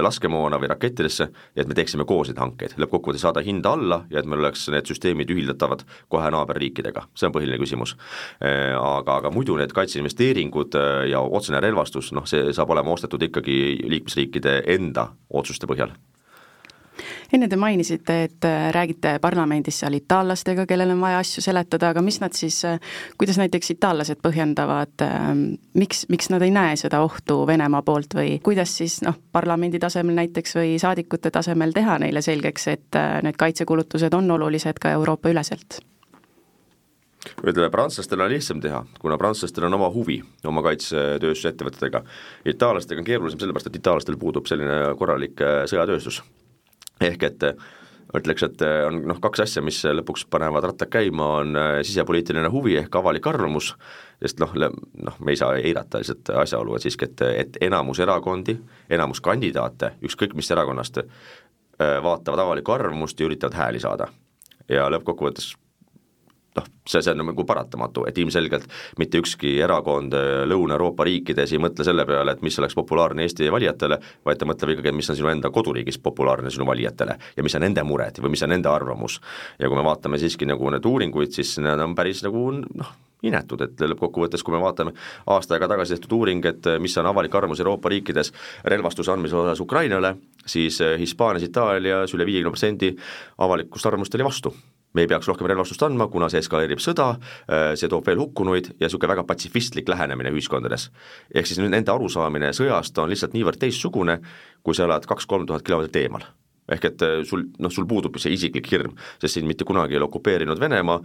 Speaker 3: laskemoona või rakettidesse ja et me teeksime koos neid hankeid, lõppkokkuvõttes saada hinda alla ja et meil oleks need süsteemid ühildatavad kohe naaberriikidega, see on põhiline küsimus. Äh, aga, aga muidu need kaitseinvesteeringud äh, ja otsene relvastus, noh see saab olema ostetud ikkagi liikmesriikide enda otsuste põhjal
Speaker 2: enne te mainisite, et äh, räägite parlamendis seal itaallastega, kellel on vaja asju seletada, aga mis nad siis, äh, kuidas näiteks itaallased põhjendavad, ähm, miks, miks nad ei näe seda ohtu Venemaa poolt või kuidas siis noh, parlamendi tasemel näiteks või saadikute tasemel teha neile selgeks, et äh, need kaitsekulutused on olulised ka Euroopa üleselt?
Speaker 3: ütleme, prantslastel on lihtsam teha, kuna prantslastel on oma huvi oma kaitsetööstusettevõtetega. itaallastega on keerulisem sellepärast, et itaallastel puudub selline korralik sõjatööstus ehk et äh, ütleks, et äh, on noh, kaks asja, mis lõpuks panevad rattad käima, on äh, sisepoliitiline huvi ehk avalik arvamus, sest noh, noh, me ei saa eirata lihtsalt asjaolu, et siiski, et, et enamus erakondi, enamus kandidaate, ükskõik mis erakonnast, vaatavad avalikku arvamust ja üritavad hääli saada. ja lõppkokkuvõttes noh, see, see on nagu paratamatu, et ilmselgelt mitte ükski erakond äh, Lõuna-Euroopa riikides ei mõtle selle peale, et mis oleks populaarne Eesti valijatele, vaid ta mõtleb ikkagi, mis on sinu enda koduriigis populaarne sinu valijatele ja mis on nende mured või mis on nende arvamus. ja kui me vaatame siiski nagu neid uuringuid, siis need on päris nagu noh, inetud, et lõppkokkuvõttes, kui me vaatame aasta aega tagasi tehtud uuring, et mis on avalik arvamus Euroopa riikides relvastuse andmise osas Ukrainale, siis äh, Hispaanias, Itaalias üle viiekümne protsendi avalikust arvamust oli vastu me ei peaks rohkem relvastust andma, kuna see eskaleerib sõda, äh, see toob veel hukkunuid ja niisugune väga patsifistlik lähenemine ühiskondades. ehk siis nüüd nende arusaamine sõjast on lihtsalt niivõrd teistsugune, kui sa elad kaks-kolm tuhat kilomeetrit eemal ehk et sul, noh, sul puudub see isiklik hirm, sest sind mitte kunagi ei ole okupeerinud Venemaa,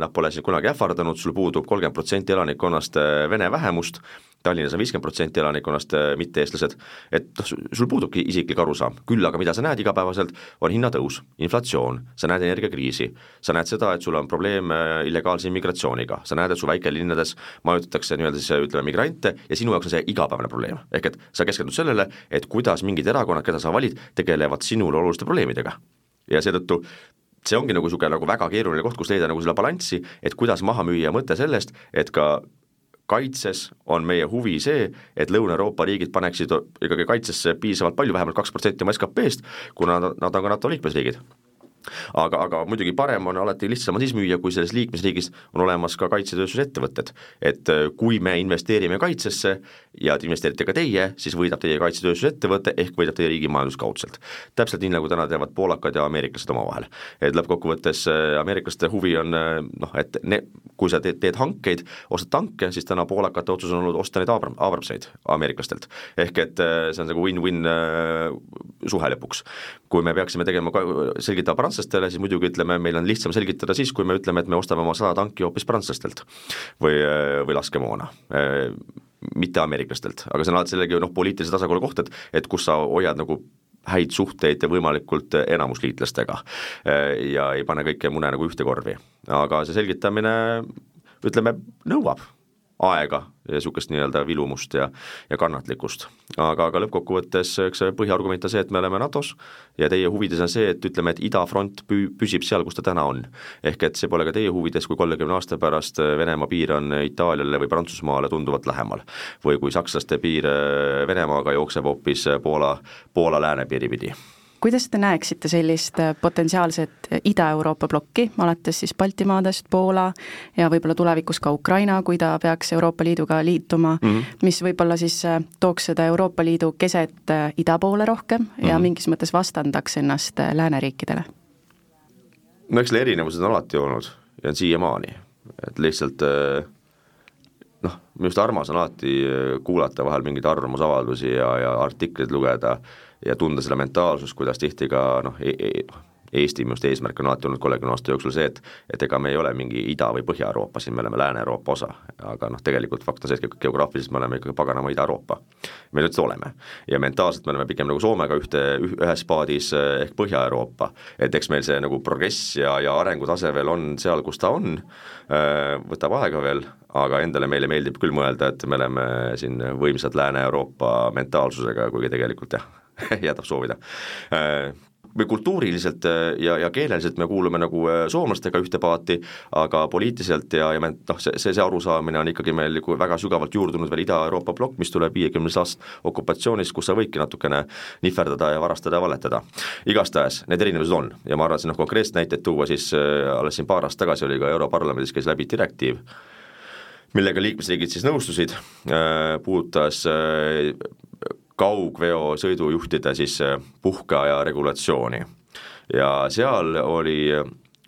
Speaker 3: nad pole sind kunagi ähvardanud, sul puudub kolmkümmend protsenti elanikkonnast vene vähemust, Tallinnas on viiskümmend protsenti elanikkonnast äh, mitte-eestlased, et noh, sul puudubki isiklik arusaam, küll aga mida sa näed igapäevaselt, on hinnatõus, inflatsioon, sa näed energiakriisi, sa näed seda, et sul on probleem äh, illegaalse immigratsiooniga, sa näed, et su väikelinnades majutatakse nii-öelda siis ütleme, migrante ja sinu jaoks on see igapäevane probleem, ehk et sa keskendud sellele, et kuidas mingid erakonnad, keda sa valid, tegelevad sinule oluliste probleemidega. ja seetõttu see ongi nagu niisugune nagu väga keeruline koht, kus leida nagu seda balanssi, et kuidas maha müüa mõte sellest, et ka kaitses on meie huvi see, et Lõuna-Euroopa riigid paneksid ikkagi kaitsesse piisavalt palju, vähemalt kaks protsenti oma SKP-st, kuna nad on ka NATO liikmesriigid aga, aga muidugi parem on alati lihtsam on siis müüa, kui selles liikmesriigis on olemas ka kaitsetööstusettevõtted. et äh, kui me investeerime kaitsesse ja te investeerite ka teie, siis võidab teie kaitsetööstusettevõte ehk võidab teie riigi majandus kaudselt. täpselt nii, nagu täna teevad poolakad ja ameeriklased omavahel. et lõppkokkuvõttes äh, ameeriklaste huvi on äh, noh, et ne, kui sa teed, teed hankeid, ostad tanke, siis täna poolakate otsus on olnud osta neid Abram-, Abramseid ameeriklastelt. ehk et see on nagu win-win suhe lõpuks. Kui me peaksime tegema, selgitama prantslastele, siis muidugi ütleme, meil on lihtsam selgitada siis, kui me ütleme, et me ostame oma sada tanki hoopis prantslastelt või, või laskemoona mitte ameeriklastelt, aga see on alati sellegi noh, poliitilise tasakaalu koht, et et kus sa hoiad nagu häid suhteid võimalikult enamusliitlastega ja ei pane kõike mune nagu ühte korvi. aga see selgitamine ütleme, nõuab aega ja niisugust nii-öelda vilumust ja, ja kannatlikkust. aga, aga lõppkokkuvõttes eks see põhiargument on see, et me oleme NATO-s ja teie huvides on see, et ütleme, et idafront pü-, püsib seal, kus ta täna on. ehk et see pole ka teie huvides, kui kolmekümne aasta pärast Venemaa piir on Itaaliale või Prantsusmaale tunduvalt lähemal. või kui sakslaste piir Venemaaga jookseb hoopis Poola, Poola läänepiiri pidi
Speaker 2: kuidas te näeksite sellist äh, potentsiaalset äh, Ida-Euroopa plokki, alates siis Baltimaadest, Poola ja võib-olla tulevikus ka Ukraina, kui ta peaks Euroopa Liiduga liituma mm, -hmm. mis võib-olla siis äh, tooks seda Euroopa Liidu keset ida poole rohkem mm -hmm. ja mhm. mingis mõttes vastandaks ennast lääneriikidele?
Speaker 3: no eks need erinevused on alati olnud ja on siiamaani, et lihtsalt noh, minu arust armas on alati kuulata vahel mingeid arvamusavaldusi ja, ja artikleid lugeda ja tunda seda mentaalsust, kuidas tihti ka noh e, e, Eesti minu arust eesmärk on alati olnud kolmekümne aasta jooksul see, et et ega me ei ole mingi Ida- või Põhja-Euroopa siin, me oleme Lääne-Euroopa osa. aga noh, tegelikult fakt on see, et geograafiliselt me oleme ikkagi paganama Ida-Euroopa. me nüüd oleme. ja mentaalselt me oleme pigem nagu Soomega ühte, ühes paadis ehk Põhja-Euroopa. et eks meil see nagu progress ja, ja arengutase veel on seal, kus ta on, võtab aega veel, aga endale meile meeldib küll mõelda, et me oleme siin võimsad Lääne-Euroopa mentaalsusega, kuigi tegelikult jah (laughs) jätab soovida või kultuuriliselt ja, ja keeleliselt me kuulume nagu soomlastega ühte paati, aga poliitiliselt ja, ja me noh, see, see, see arusaamine on ikkagi meil nagu väga sügavalt juurdunud veel Ida-Euroopa plokk, mis tuleb viiekümnendast aastast okupatsioonist, kus sa võidki natukene nihverdada ja varastada ja valetada. igastahes need erinevused on ja ma arvan, et noh, konkreetseid näiteid tuua, siis alles siin paar aastat tagasi oli ka Europarlamendis käis läbi direktiiv, millega liikmesriigid siis nõustusid, puudutas kaugveo sõidujuhtide siis äh, puhkeaja regulatsiooni. ja seal oli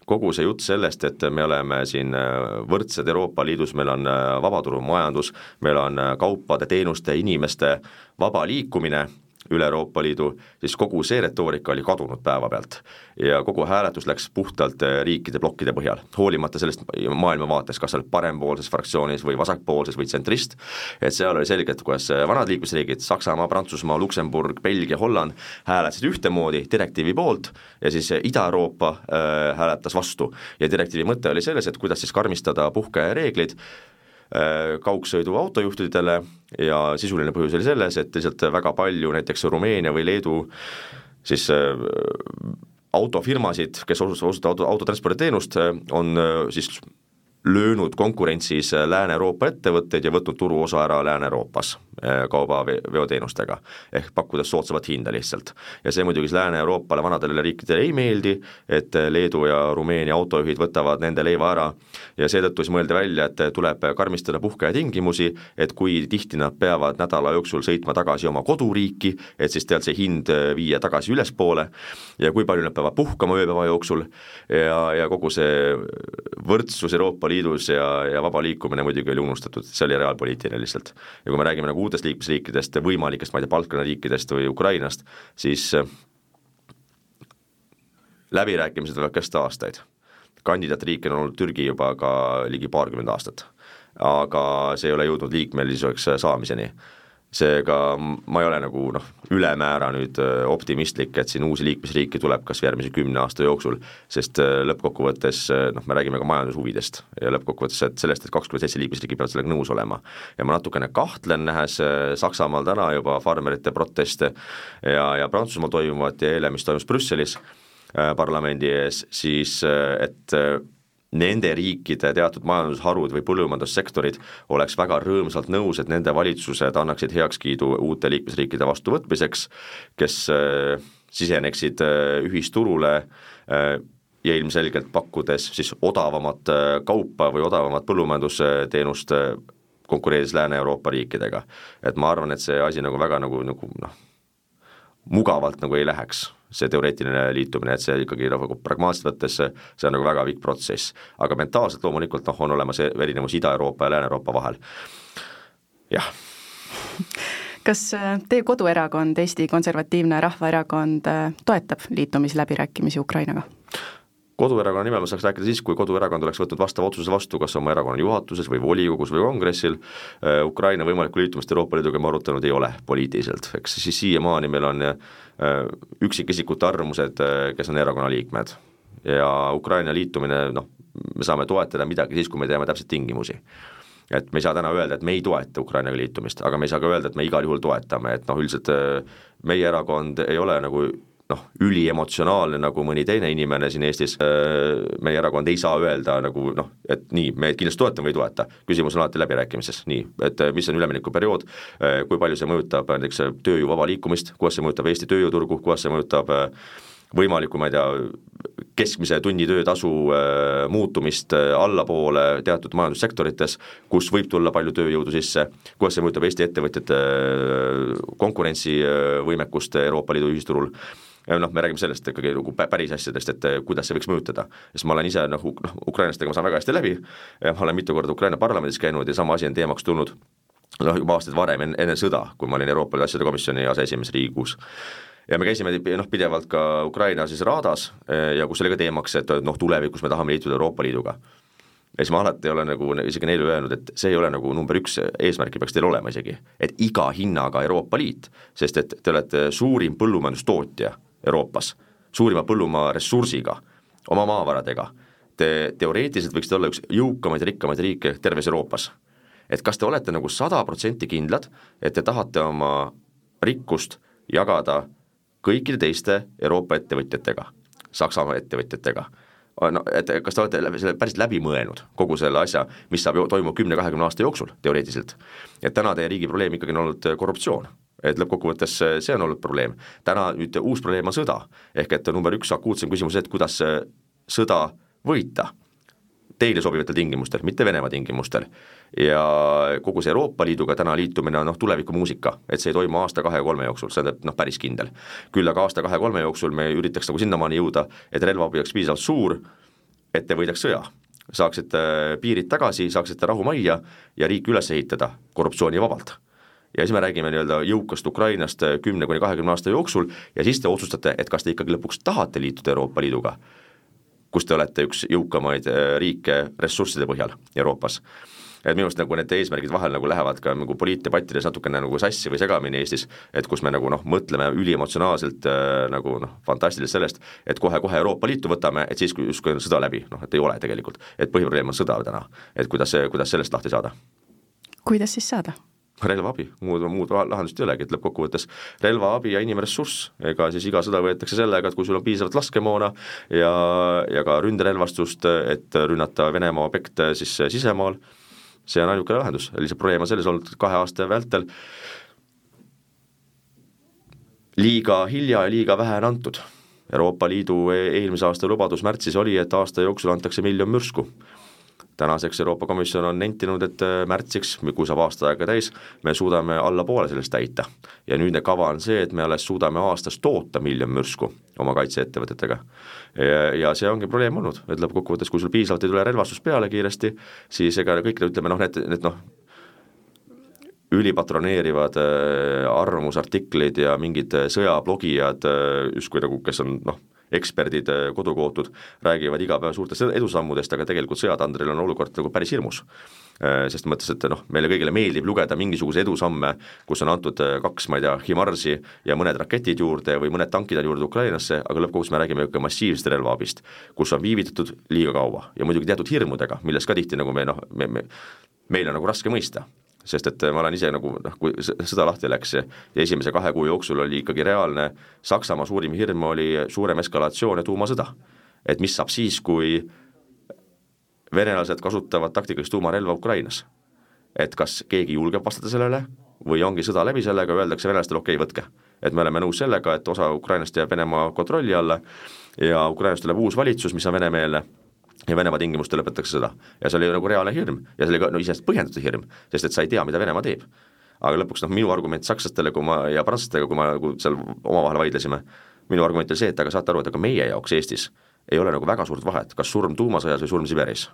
Speaker 3: kogu see jutt sellest, et me oleme siin äh, võrdsed Euroopa Liidus, meil on äh, vabaturumajandus, meil on kaupade, teenuste, inimeste vaba liikumine üle Euroopa Liidu, siis kogu see retoorika oli kadunud päevapealt. ja kogu hääletus läks puhtalt äh, riikide plokkide põhjal, hoolimata sellest maailmavaatest, kas sa oled parempoolses fraktsioonis või vasakpoolses või tsentrist, et seal oli selge, et kuidas äh, vanad liikmesriigid, Saksamaa, Prantsusmaa, Luksemburg, Belgia, Holland, hääletasid ühtemoodi direktiivi poolt ja siis äh, Ida-Euroopa äh, hääletas vastu. ja direktiivi mõte oli selles, et kuidas siis karmistada puhkereeglid, Äh, kaugsõidu autojuhtidele ja sisuline põhjus oli selles, et lihtsalt väga palju näiteks Rumeenia või Leedu siis äh, autofirmasid, kes osutavad auto, autotransporditeenust, on äh, siis löönud konkurentsis Lääne-Euroopa ettevõtteid ja võtnud turuosa ära Lääne-Euroopas eh, kaubaveoteenustega, ehk pakkudes soodsamat hinda lihtsalt. ja see muidugi Lääne-Euroopale, vanadele riikidele ei meeldi, et Leedu ja Rumeenia autojuhid võtavad nende leiva ära. Ja seetõttu siis mõeldi välja, et tuleb karmistada puhkeaja tingimusi, et kui tihti nad peavad nädala jooksul sõitma tagasi oma koduriiki, et siis tead see hind viia tagasi ülespoole. Ja kui palju nad peavad puhkama ööpäeva jooksul. Ja, ja kogu see võrdsus Euroopa Liidus Liidus ja, ja vaba liikumine muidugi oli unustatud, see oli reaalpoliitiline lihtsalt. ja kui me räägime nagu uutest liikmesriikidest, võimalikest, ma ei tea, Balkani riikidest või Ukrainast, siis läbirääkimised võivad kesta aastaid. kandidaatriik on olnud Türgi juba ka ligi paarkümmend aastat, aga see ei ole jõudnud liikmelisuseks saamiseni seega ma ei ole nagu noh, ülemäära nüüd äh, optimistlik, et siin uusi liikmesriike tuleb kas järgmise kümne aasta jooksul, sest äh, lõppkokkuvõttes äh, noh, me räägime ka majandushuvidest ja lõppkokkuvõttes, et sellest, et kakskümmend seitse liikmesriiki peavad sellega nõus olema. ja ma natukene kahtlen, nähes Saksamaal täna juba farmerite proteste ja, ja Prantsusmaal toimuvat ja eile, mis toimus Brüsselis parlamendi ees, siis et nende riikide teatud majandusharud või põllumajandussektorid oleks väga rõõmsalt nõus, et nende valitsused annaksid heakskiidu uute liikmesriikide vastuvõtmiseks, kes äh, siseneksid äh, ühisturule äh, ja ilmselgelt pakkudes siis odavamat kaupa või odavamat põllumajandusteenust, konkureerides Lääne-Euroopa riikidega. et ma arvan, et see asi nagu väga nagu, nagu noh, mugavalt nagu ei läheks see teoreetiline liitumine, et see ikkagi nagu pragmaatiliselt võttes, see on nagu väga pikk protsess. aga mentaalselt loomulikult noh, on olemas erinevus Ida-Euroopa ja Lääne-Euroopa vahel, jah
Speaker 2: kas äh, teie koduerakond, Eesti Konservatiivne Rahvaerakond, äh, toetab liitumisläbirääkimisi Ukrainaga?
Speaker 3: Koduerakonna nimel ma saaks rääkida siis, kui koduerakond oleks võtnud vastava otsuse vastu, kas oma erakonna juhatuses või volikogus või kongressil, äh, Ukraina võimalikku liitumist Euroopa Liiduga me arutanud ei ole poliitiliselt, eks siis siiamaani meil on äh, üksikisikute arvamused, äh, kes on erakonna liikmed. ja Ukraina liitumine, noh, me saame toetada midagi siis, kui me teame täpselt tingimusi. Et me ei saa täna öelda, et me ei toeta Ukrainaga liitumist, aga me ei saa ka öelda, et me igal juhul toetame, et noh, üldiselt meie erakond ei ole nagu noh, üliemotsionaalne nagu mõni teine inimene siin Eestis, äh, meie erakond ei saa öelda nagu noh, et nii, me kindlasti toetame või ei toeta, küsimus on alati läbirääkimises, nii, et äh, mis on üleminekuperiood, äh, kui palju see mõjutab näiteks tööjõu vaba liikumist, kuidas see mõjutab Eesti tööjõuturgu, kuidas see mõjutab võimalikku, ma ei tea, keskmise tunni töötasu muutumist allapoole teatud majandussektorites, kus võib tulla palju tööjõudu sisse, kuidas see mõjutab Eesti ettevõtjate konkurentsivõimekust Euroopa Liidu ühisturul noh, me räägime sellest ikkagi nagu päris asjadest, et kuidas see võiks mõjutada. sest ma olen ise noh, noh ukrainlastega ma saan väga hästi läbi, ma olen mitu korda Ukraina parlamendis käinud ja sama asi on teemaks tulnud noh, juba aastaid varem, enne, enne sõda, kui ma olin Euroopa Liidu asjade komisjoni aseesimees Riigikogus ja me käisime noh, pidevalt ka Ukraina siis Radas eh, ja kus oli ka teemaks, et noh, tulevikus me tahame liituda Euroopa Liiduga. ja siis ma alati olen nagu isegi neile öelnud, et see ei ole nagu number üks eesmärk, peaks teil olema isegi, et iga hinnaga Euroopa Liit, sest et te olete suurim põllumajandustootja Euroopas, suurima põllumaa ressursiga, oma maavaradega, te teoreetiliselt võiksite olla üks jõukamaid ja rikkamaid riike terves Euroopas. et kas te olete nagu sada protsenti kindlad, et te tahate oma rikkust jagada kõikide teiste Euroopa ettevõtjatega, Saksamaa ettevõtjatega. no et kas te olete selle päriselt läbi mõelnud, kogu selle asja, mis saab toimuma kümne-kahekümne aasta jooksul teoreetiliselt. et täna teie riigi probleem ikkagi on olnud korruptsioon et lõppkokkuvõttes see on olnud probleem. täna nüüd uus probleem on sõda, ehk et number üks akuutsem küsimus, et kuidas sõda võita teile sobivatel tingimustel, mitte Venemaa tingimustel. ja kogu see Euroopa Liiduga täna liitumine on noh, tulevikumuusika, et see ei toimu aasta, kahe, kolme jooksul, see on noh, päris kindel. küll aga aasta, kahe, kolme jooksul me üritaks nagu sinnamaani jõuda, et relvaabi oleks piisavalt suur, et te võidaks sõja saaksite piirid tagasi, saaksite rahu majja ja riiki üles ehitada korruptsioonivabalt ja siis me räägime nii-öelda jõukast Ukrainast kümne kuni kahekümne aasta jooksul ja siis te otsustate, et kas te ikkagi lõpuks tahate liituda Euroopa Liiduga kus te olete üks jõukamaid äh, riike ressursside põhjal Euroopas et minu arust nagu need eesmärgid vahel nagu lähevad ka nagu poliitdebattides natukene nagu sassi või segamini Eestis, et kus me nagu noh, mõtleme üliemotsionaalselt äh, nagu noh, fantastiliselt sellest, et kohe-kohe Euroopa Liitu võtame, et siis kui justkui on sõda läbi, noh et ei ole tegelikult. et põhiprobleem on sõda täna, et kuidas see, kuidas sellest lahti saada.
Speaker 2: kuidas siis saada?
Speaker 3: Relvaabi, muud, muud lahendust ei olegi, et lõppkokkuvõttes relvaabi ja inimressurss, ega siis iga sõda võetakse sellega, et kui sul on piisavalt laskemoona ja, ja ka ründerelvastust, et rünnata Venemaa objekte siis sisemaal, see on ainukene lahendus, lihtsalt probleem on selles olnud, kahe aasta vältel liiga hilja ja liiga vähe on antud. Euroopa Liidu e-, eelmise aasta lubadus märtsis oli, et aasta jooksul antakse miljon mürsku tänaseks Euroopa Komisjon on nentinud, et äh, märtsiks, kui saab aasta aega täis, me suudame alla poole sellest täita. ja nüüdne kava on see, et me alles suudame aastas toota miljon mürsku oma kaitseettevõtetega. ja, see ongi probleem olnud, et lõppkokkuvõttes, kui sul piisavalt ei tule relvastust peale kiiresti, siis ega kõik ütleme noh, need, need noh, ülipatroneerivad äh, arvamusartiklid ja mingid äh, sõjablogijad justkui nagu, kes on noh, eksperdid, kodukootud, räägivad iga päev suurtest edusammudest, aga tegelikult sõjatandril on olukord nagu päris hirmus. Sest mõttes, et noh, meile kõigile meeldib lugeda mingisuguseid edusamme, kus on antud kaks, ma ei tea, Himarsi ja mõned raketid juurde või mõned tankid on juurde Ukrainasse, aga lõppkokkuvõttes me räägime ikka massiivsest relvaabist, kus on viivitatud liiga kaua ja muidugi teatud hirmudega, millest ka tihti nagu me noh, me, me meil on nagu raske mõista sest et ma olen ise nagu noh, kui sõda lahti läks ja esimese kahe kuu jooksul oli ikkagi reaalne, Saksamaa suurim hirm oli suurem eskalatsioon ja tuumasõda. et mis saab siis, kui venelased kasutavad taktikalist tuumarelva Ukrainas. et kas keegi julgeb vastata sellele või ongi sõda läbi sellega, öeldakse venelastele okei okay,, võtke. et me oleme nõus sellega, et osa Ukrainast jääb Venemaa kontrolli alla ja Ukrainast tuleb uus valitsus, mis on venemeelne ja Venemaa tingimustel lõpetatakse sõda. ja see oli nagu reaalne hirm ja see oli ka no iseenesest põhjendatud hirm, sest et sa ei tea, mida Venemaa teeb. aga lõpuks noh, minu argument sakslastele, kui ma ja prantslastega, kui ma nagu seal omavahel vaidlesime, minu argument oli see, et aga saate aru, et aga meie jaoks Eestis ei ole nagu väga suurt vahet, kas surm tuumasõjas või surm Siberis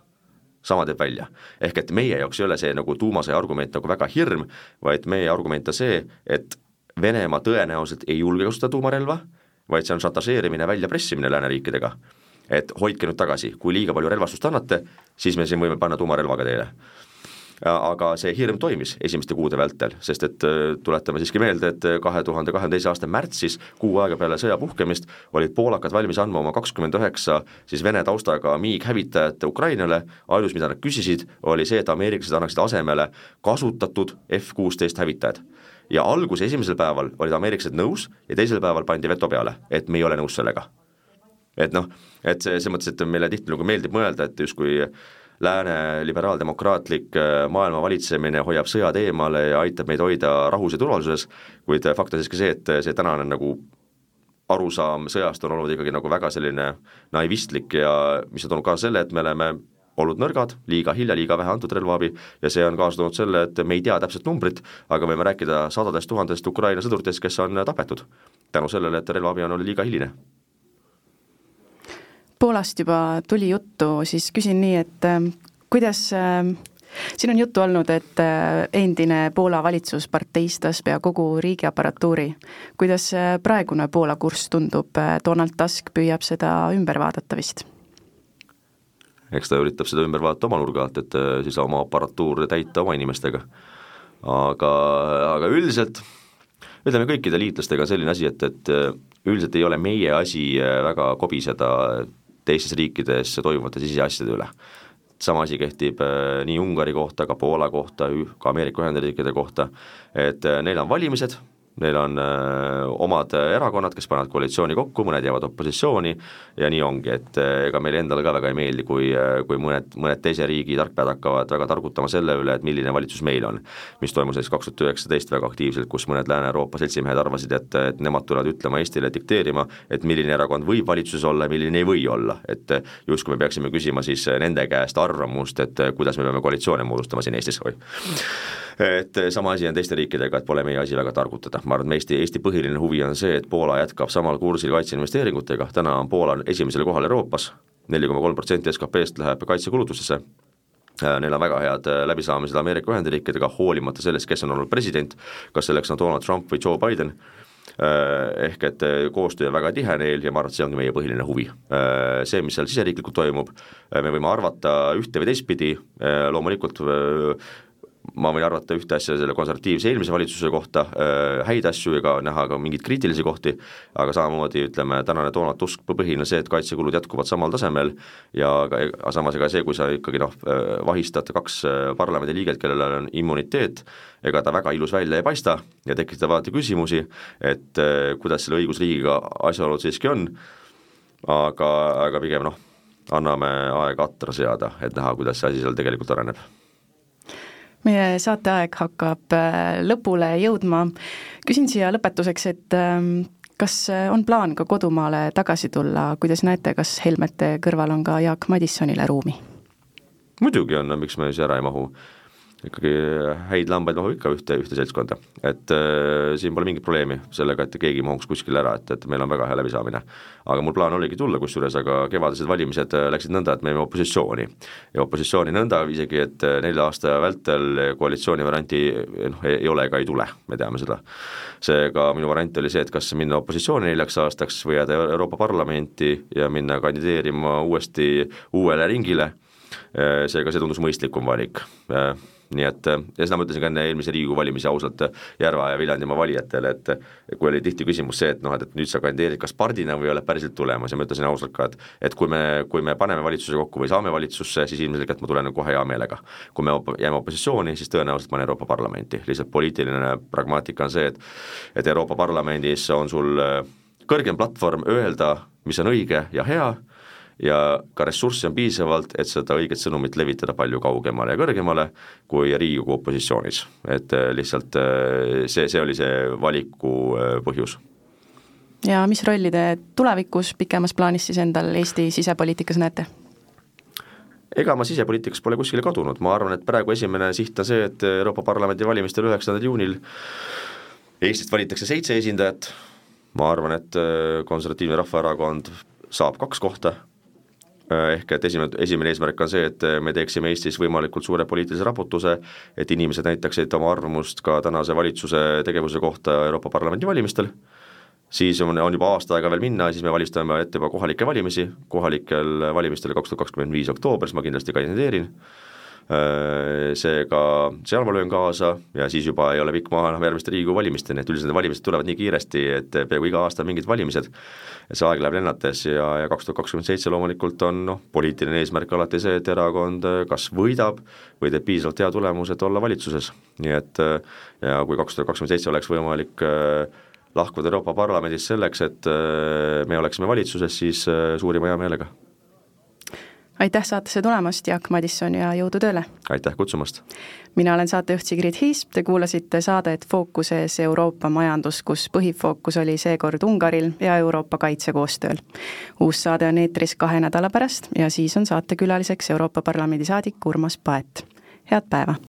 Speaker 3: sama teeb välja. ehk et meie jaoks ei ole see nagu tuumasõja argument nagu väga hirm, vaid meie argument on see, et Venemaa tõenäoliselt ei julge kasutada tuumarelva, vaid see on šantažeerimine, väljapressimine lääneriikidega et hoidke nüüd tagasi, kui liiga palju relvastust annate, siis me siin võime panna tuumarelvaga teile aga see hirm toimis esimeste kuude vältel, sest et äh, tuletame siiski meelde, et äh, kahe tuhande kahekümne teise aasta märtsis, kuu aega peale sõja puhkemist, olid poolakad valmis andma oma kakskümmend üheksa siis Vene taustaga miighävitajat Ukrainale, ainus, mida nad küsisid, oli see, et ameeriklased annaksid asemele kasutatud F kuusteist hävitajad. Ja alguse esimesel päeval olid ameeriklased nõus ja teisel päeval pandi veto peale, et me ei ole nõus sellega et noh, et see, selles mõttes, et meile tihtilugu meeldib mõelda, et justkui lääne liberaaldemokraatlik äh, maailma valitsemine hoiab sõjad eemale ja aitab meid hoida rahus ja turvalisuses, kuid fakt on siiski see, et see tänane nagu arusaam sõjast on olnud ikkagi nagu väga selline naivistlik ja mis on toonud kaasa selle, et me oleme olnud nõrgad, liiga hilja, liiga vähe antud relvaabi ja see on kaasa toonud selle, et me ei tea täpset numbrit, aga võime rääkida sadadest tuhandest Ukraina sõduritest, kes on tapetud tänu sellele, et relvaabi on olnud liiga hiline
Speaker 2: Poolast juba tuli juttu, siis küsin nii, et äh, kuidas äh, siin on juttu olnud, et äh, endine Poola valitsus parteistas pea kogu riigiaparatuuri. kuidas praegune Poola kurss tundub, Donald Tusk püüab seda ümber vaadata vist?
Speaker 3: eks ta üritab seda ümber vaadata oma nurga alt, et siis oma aparatuur täita oma inimestega. aga, aga üldiselt ütleme, kõikide liitlastega selline asi, et, et üldiselt ei ole meie asi väga kobiseda teistes riikides toimuvate siseasjade üle. sama asi kehtib äh, nii Ungari kohta, ka Poola kohta, ka Ameerika Ühendriikide kohta, et äh, neil on valimised neil on äh, omad erakonnad, kes panevad koalitsiooni kokku, mõned jäävad opositsiooni ja nii ongi, et äh, ega meile endale ka väga ei meeldi, kui, äh, kui mõned, mõned teise riigi tarkpead hakkavad väga targutama selle üle, et milline valitsus meil on. mis toimus näiteks kaks tuhat üheksateist väga aktiivselt, kus mõned Lääne-Euroopa seltsimehed arvasid, et, et nemad tulevad ütlema Eestile, dikteerima, et milline erakond võib valitsuses olla ja milline ei või olla, et justkui me peaksime küsima siis nende käest arvamust, et kuidas me peame koalitsioone moodustama siin Eestis, oi et sama asi on teiste riikidega, et pole meie asi väga targutada, ma arvan, et Eesti, Eesti põhiline huvi on see, et Poola jätkab samal kursil kaitseinvesteeringutega, täna on Poola esimesel kohal Euroopas, neli koma kolm protsenti SKP-st läheb kaitsekulutustesse, äh, neil on väga head äh, läbisaamised Ameerika Ühendriikidega, hoolimata sellest, kes on olnud president, kas selleks on Donald Trump või Joe Biden, äh, ehk et koostöö on väga tihe neil ja ma arvan, et see ongi meie põhiline huvi. See, mis seal siseriiklikult toimub, me võime arvata ühte või teistpidi, loomulikult ma võin arvata ühte asja selle konservatiivse eelmise valitsuse kohta äh,, häid asju ega näha ka mingeid kriitilisi kohti, aga samamoodi ütleme, tänane Donald Tusk põhiline see, et kaitsekulud jätkuvad samal tasemel ja aga, samas ega see, kui sa ikkagi noh, äh, vahistad kaks äh, parlamendiliiget, kellel on immuniteet, ega ta väga ilus välja ei paista ja tekitab alati küsimusi, et äh, kuidas selle õigusriigiga asjaolud siiski on, aga, aga pigem noh, anname aega atra seada, et näha, kuidas see asi seal tegelikult areneb
Speaker 2: meie saateaeg hakkab äh, lõpule jõudma. küsin siia lõpetuseks, et ähm, kas äh, on plaan ka kodumaale tagasi tulla, kuidas näete, kas Helmete kõrval on ka Jaak Madissonile ruumi?
Speaker 3: muidugi on, no miks me siis ära ei mahu. Ikkagi häid lambaid mahub ikka ühte, ühte seltskonda. et äh, siin pole mingit probleemi sellega, et keegi mahuks kuskile ära, et, et meil on väga hea läbisaamine. aga mul plaan oligi tulla kusjuures, aga kevadised valimised äh, läksid nõnda, et me jäime opositsiooni. ja opositsiooni nõnda isegi, et äh, nelja aasta vältel koalitsiooni varianti noh, ei ole ega ei tule, me teame seda. seega minu variant oli see, et kas minna opositsiooni neljaks aastaks või jääda Euroopa Parlamenti ja minna kandideerima uuesti uuele ringile, seega see tundus mõistlikum valik nii et ja seda ma ütlesin ka enne eelmise Riigikogu valimisi ausalt Järva ja Viljandimaa valijatele, et kui oli tihti küsimus see, et noh, et, et nüüd sa kandideerid kas pardina või oled päriselt tulemas ja ma ütlesin ausalt ka, et et kui me, kui me paneme valitsuse kokku või saame valitsusse, siis ilmselgelt ma tulen kohe hea meelega. kui me op-, jääme opositsiooni, siis tõenäoliselt ma olen Euroopa Parlamenti, lihtsalt poliitiline pragmaatika on see, et et Euroopa Parlamendis on sul äh, kõrgem platvorm öelda, mis on õige ja hea, ja ka ressurssi on piisavalt, et seda õiget sõnumit levitada palju kaugemale ja kõrgemale kui Riigikogu opositsioonis. et äh, lihtsalt äh, see, see oli see valiku äh, põhjus.
Speaker 2: ja mis rolli te tulevikus pikemas plaanis siis endal Eesti sisepoliitikas näete?
Speaker 3: ega ma sisepoliitikas pole kuskile kadunud, ma arvan, et praegu esimene siht on see, et Euroopa Parlamendi valimistel üheksandal juunil Eestist valitakse seitse esindajat, ma arvan, et Konservatiivne Rahvaerakond saab kaks kohta ehk et esimene, esimene eesmärk on see, et me teeksime Eestis võimalikult suure poliitilise raputuse, et inimesed näitaksid oma arvamust ka tänase valitsuse tegevuse kohta Euroopa Parlamendi valimistel, siis on, on juba aasta aega veel minna, siis me valmistame ette juba kohalikke valimisi, kohalikel valimistel kaks tuhat kakskümmend viis oktoobris ma kindlasti kandideerin. Äh, seega seal ma löön kaasa ja siis juba ei ole pikk maa enam järgmiste Riigikogu valimisteni, et üldiselt need valimised tulevad nii kiiresti, et peaaegu iga aasta on mingid valimised, see aeg läheb lennates ja, ja kaks tuhat kakskümmend seitse loomulikult on noh, poliitiline eesmärk alati see, et erakond kas võidab või teeb piisavalt hea tulemuse, et olla valitsuses. nii et ja kui kaks tuhat kakskümmend seitse oleks võimalik äh, lahkuda Euroopa Parlamendist selleks, et äh, me oleksime valitsuses, siis suurima heameelega
Speaker 2: aitäh saatesse tulemast, Jaak Madisson ja jõudu tööle!
Speaker 3: aitäh kutsumast!
Speaker 2: mina olen saatejuht Sigrid Hiis, te kuulasite saadet Fookuses Euroopa majandus, kus põhifookus oli seekord Ungaril ja Euroopa kaitsekoostööl. uus saade on eetris kahe nädala pärast ja siis on saatekülaliseks Euroopa Parlamendi saadik Urmas Paet. head päeva!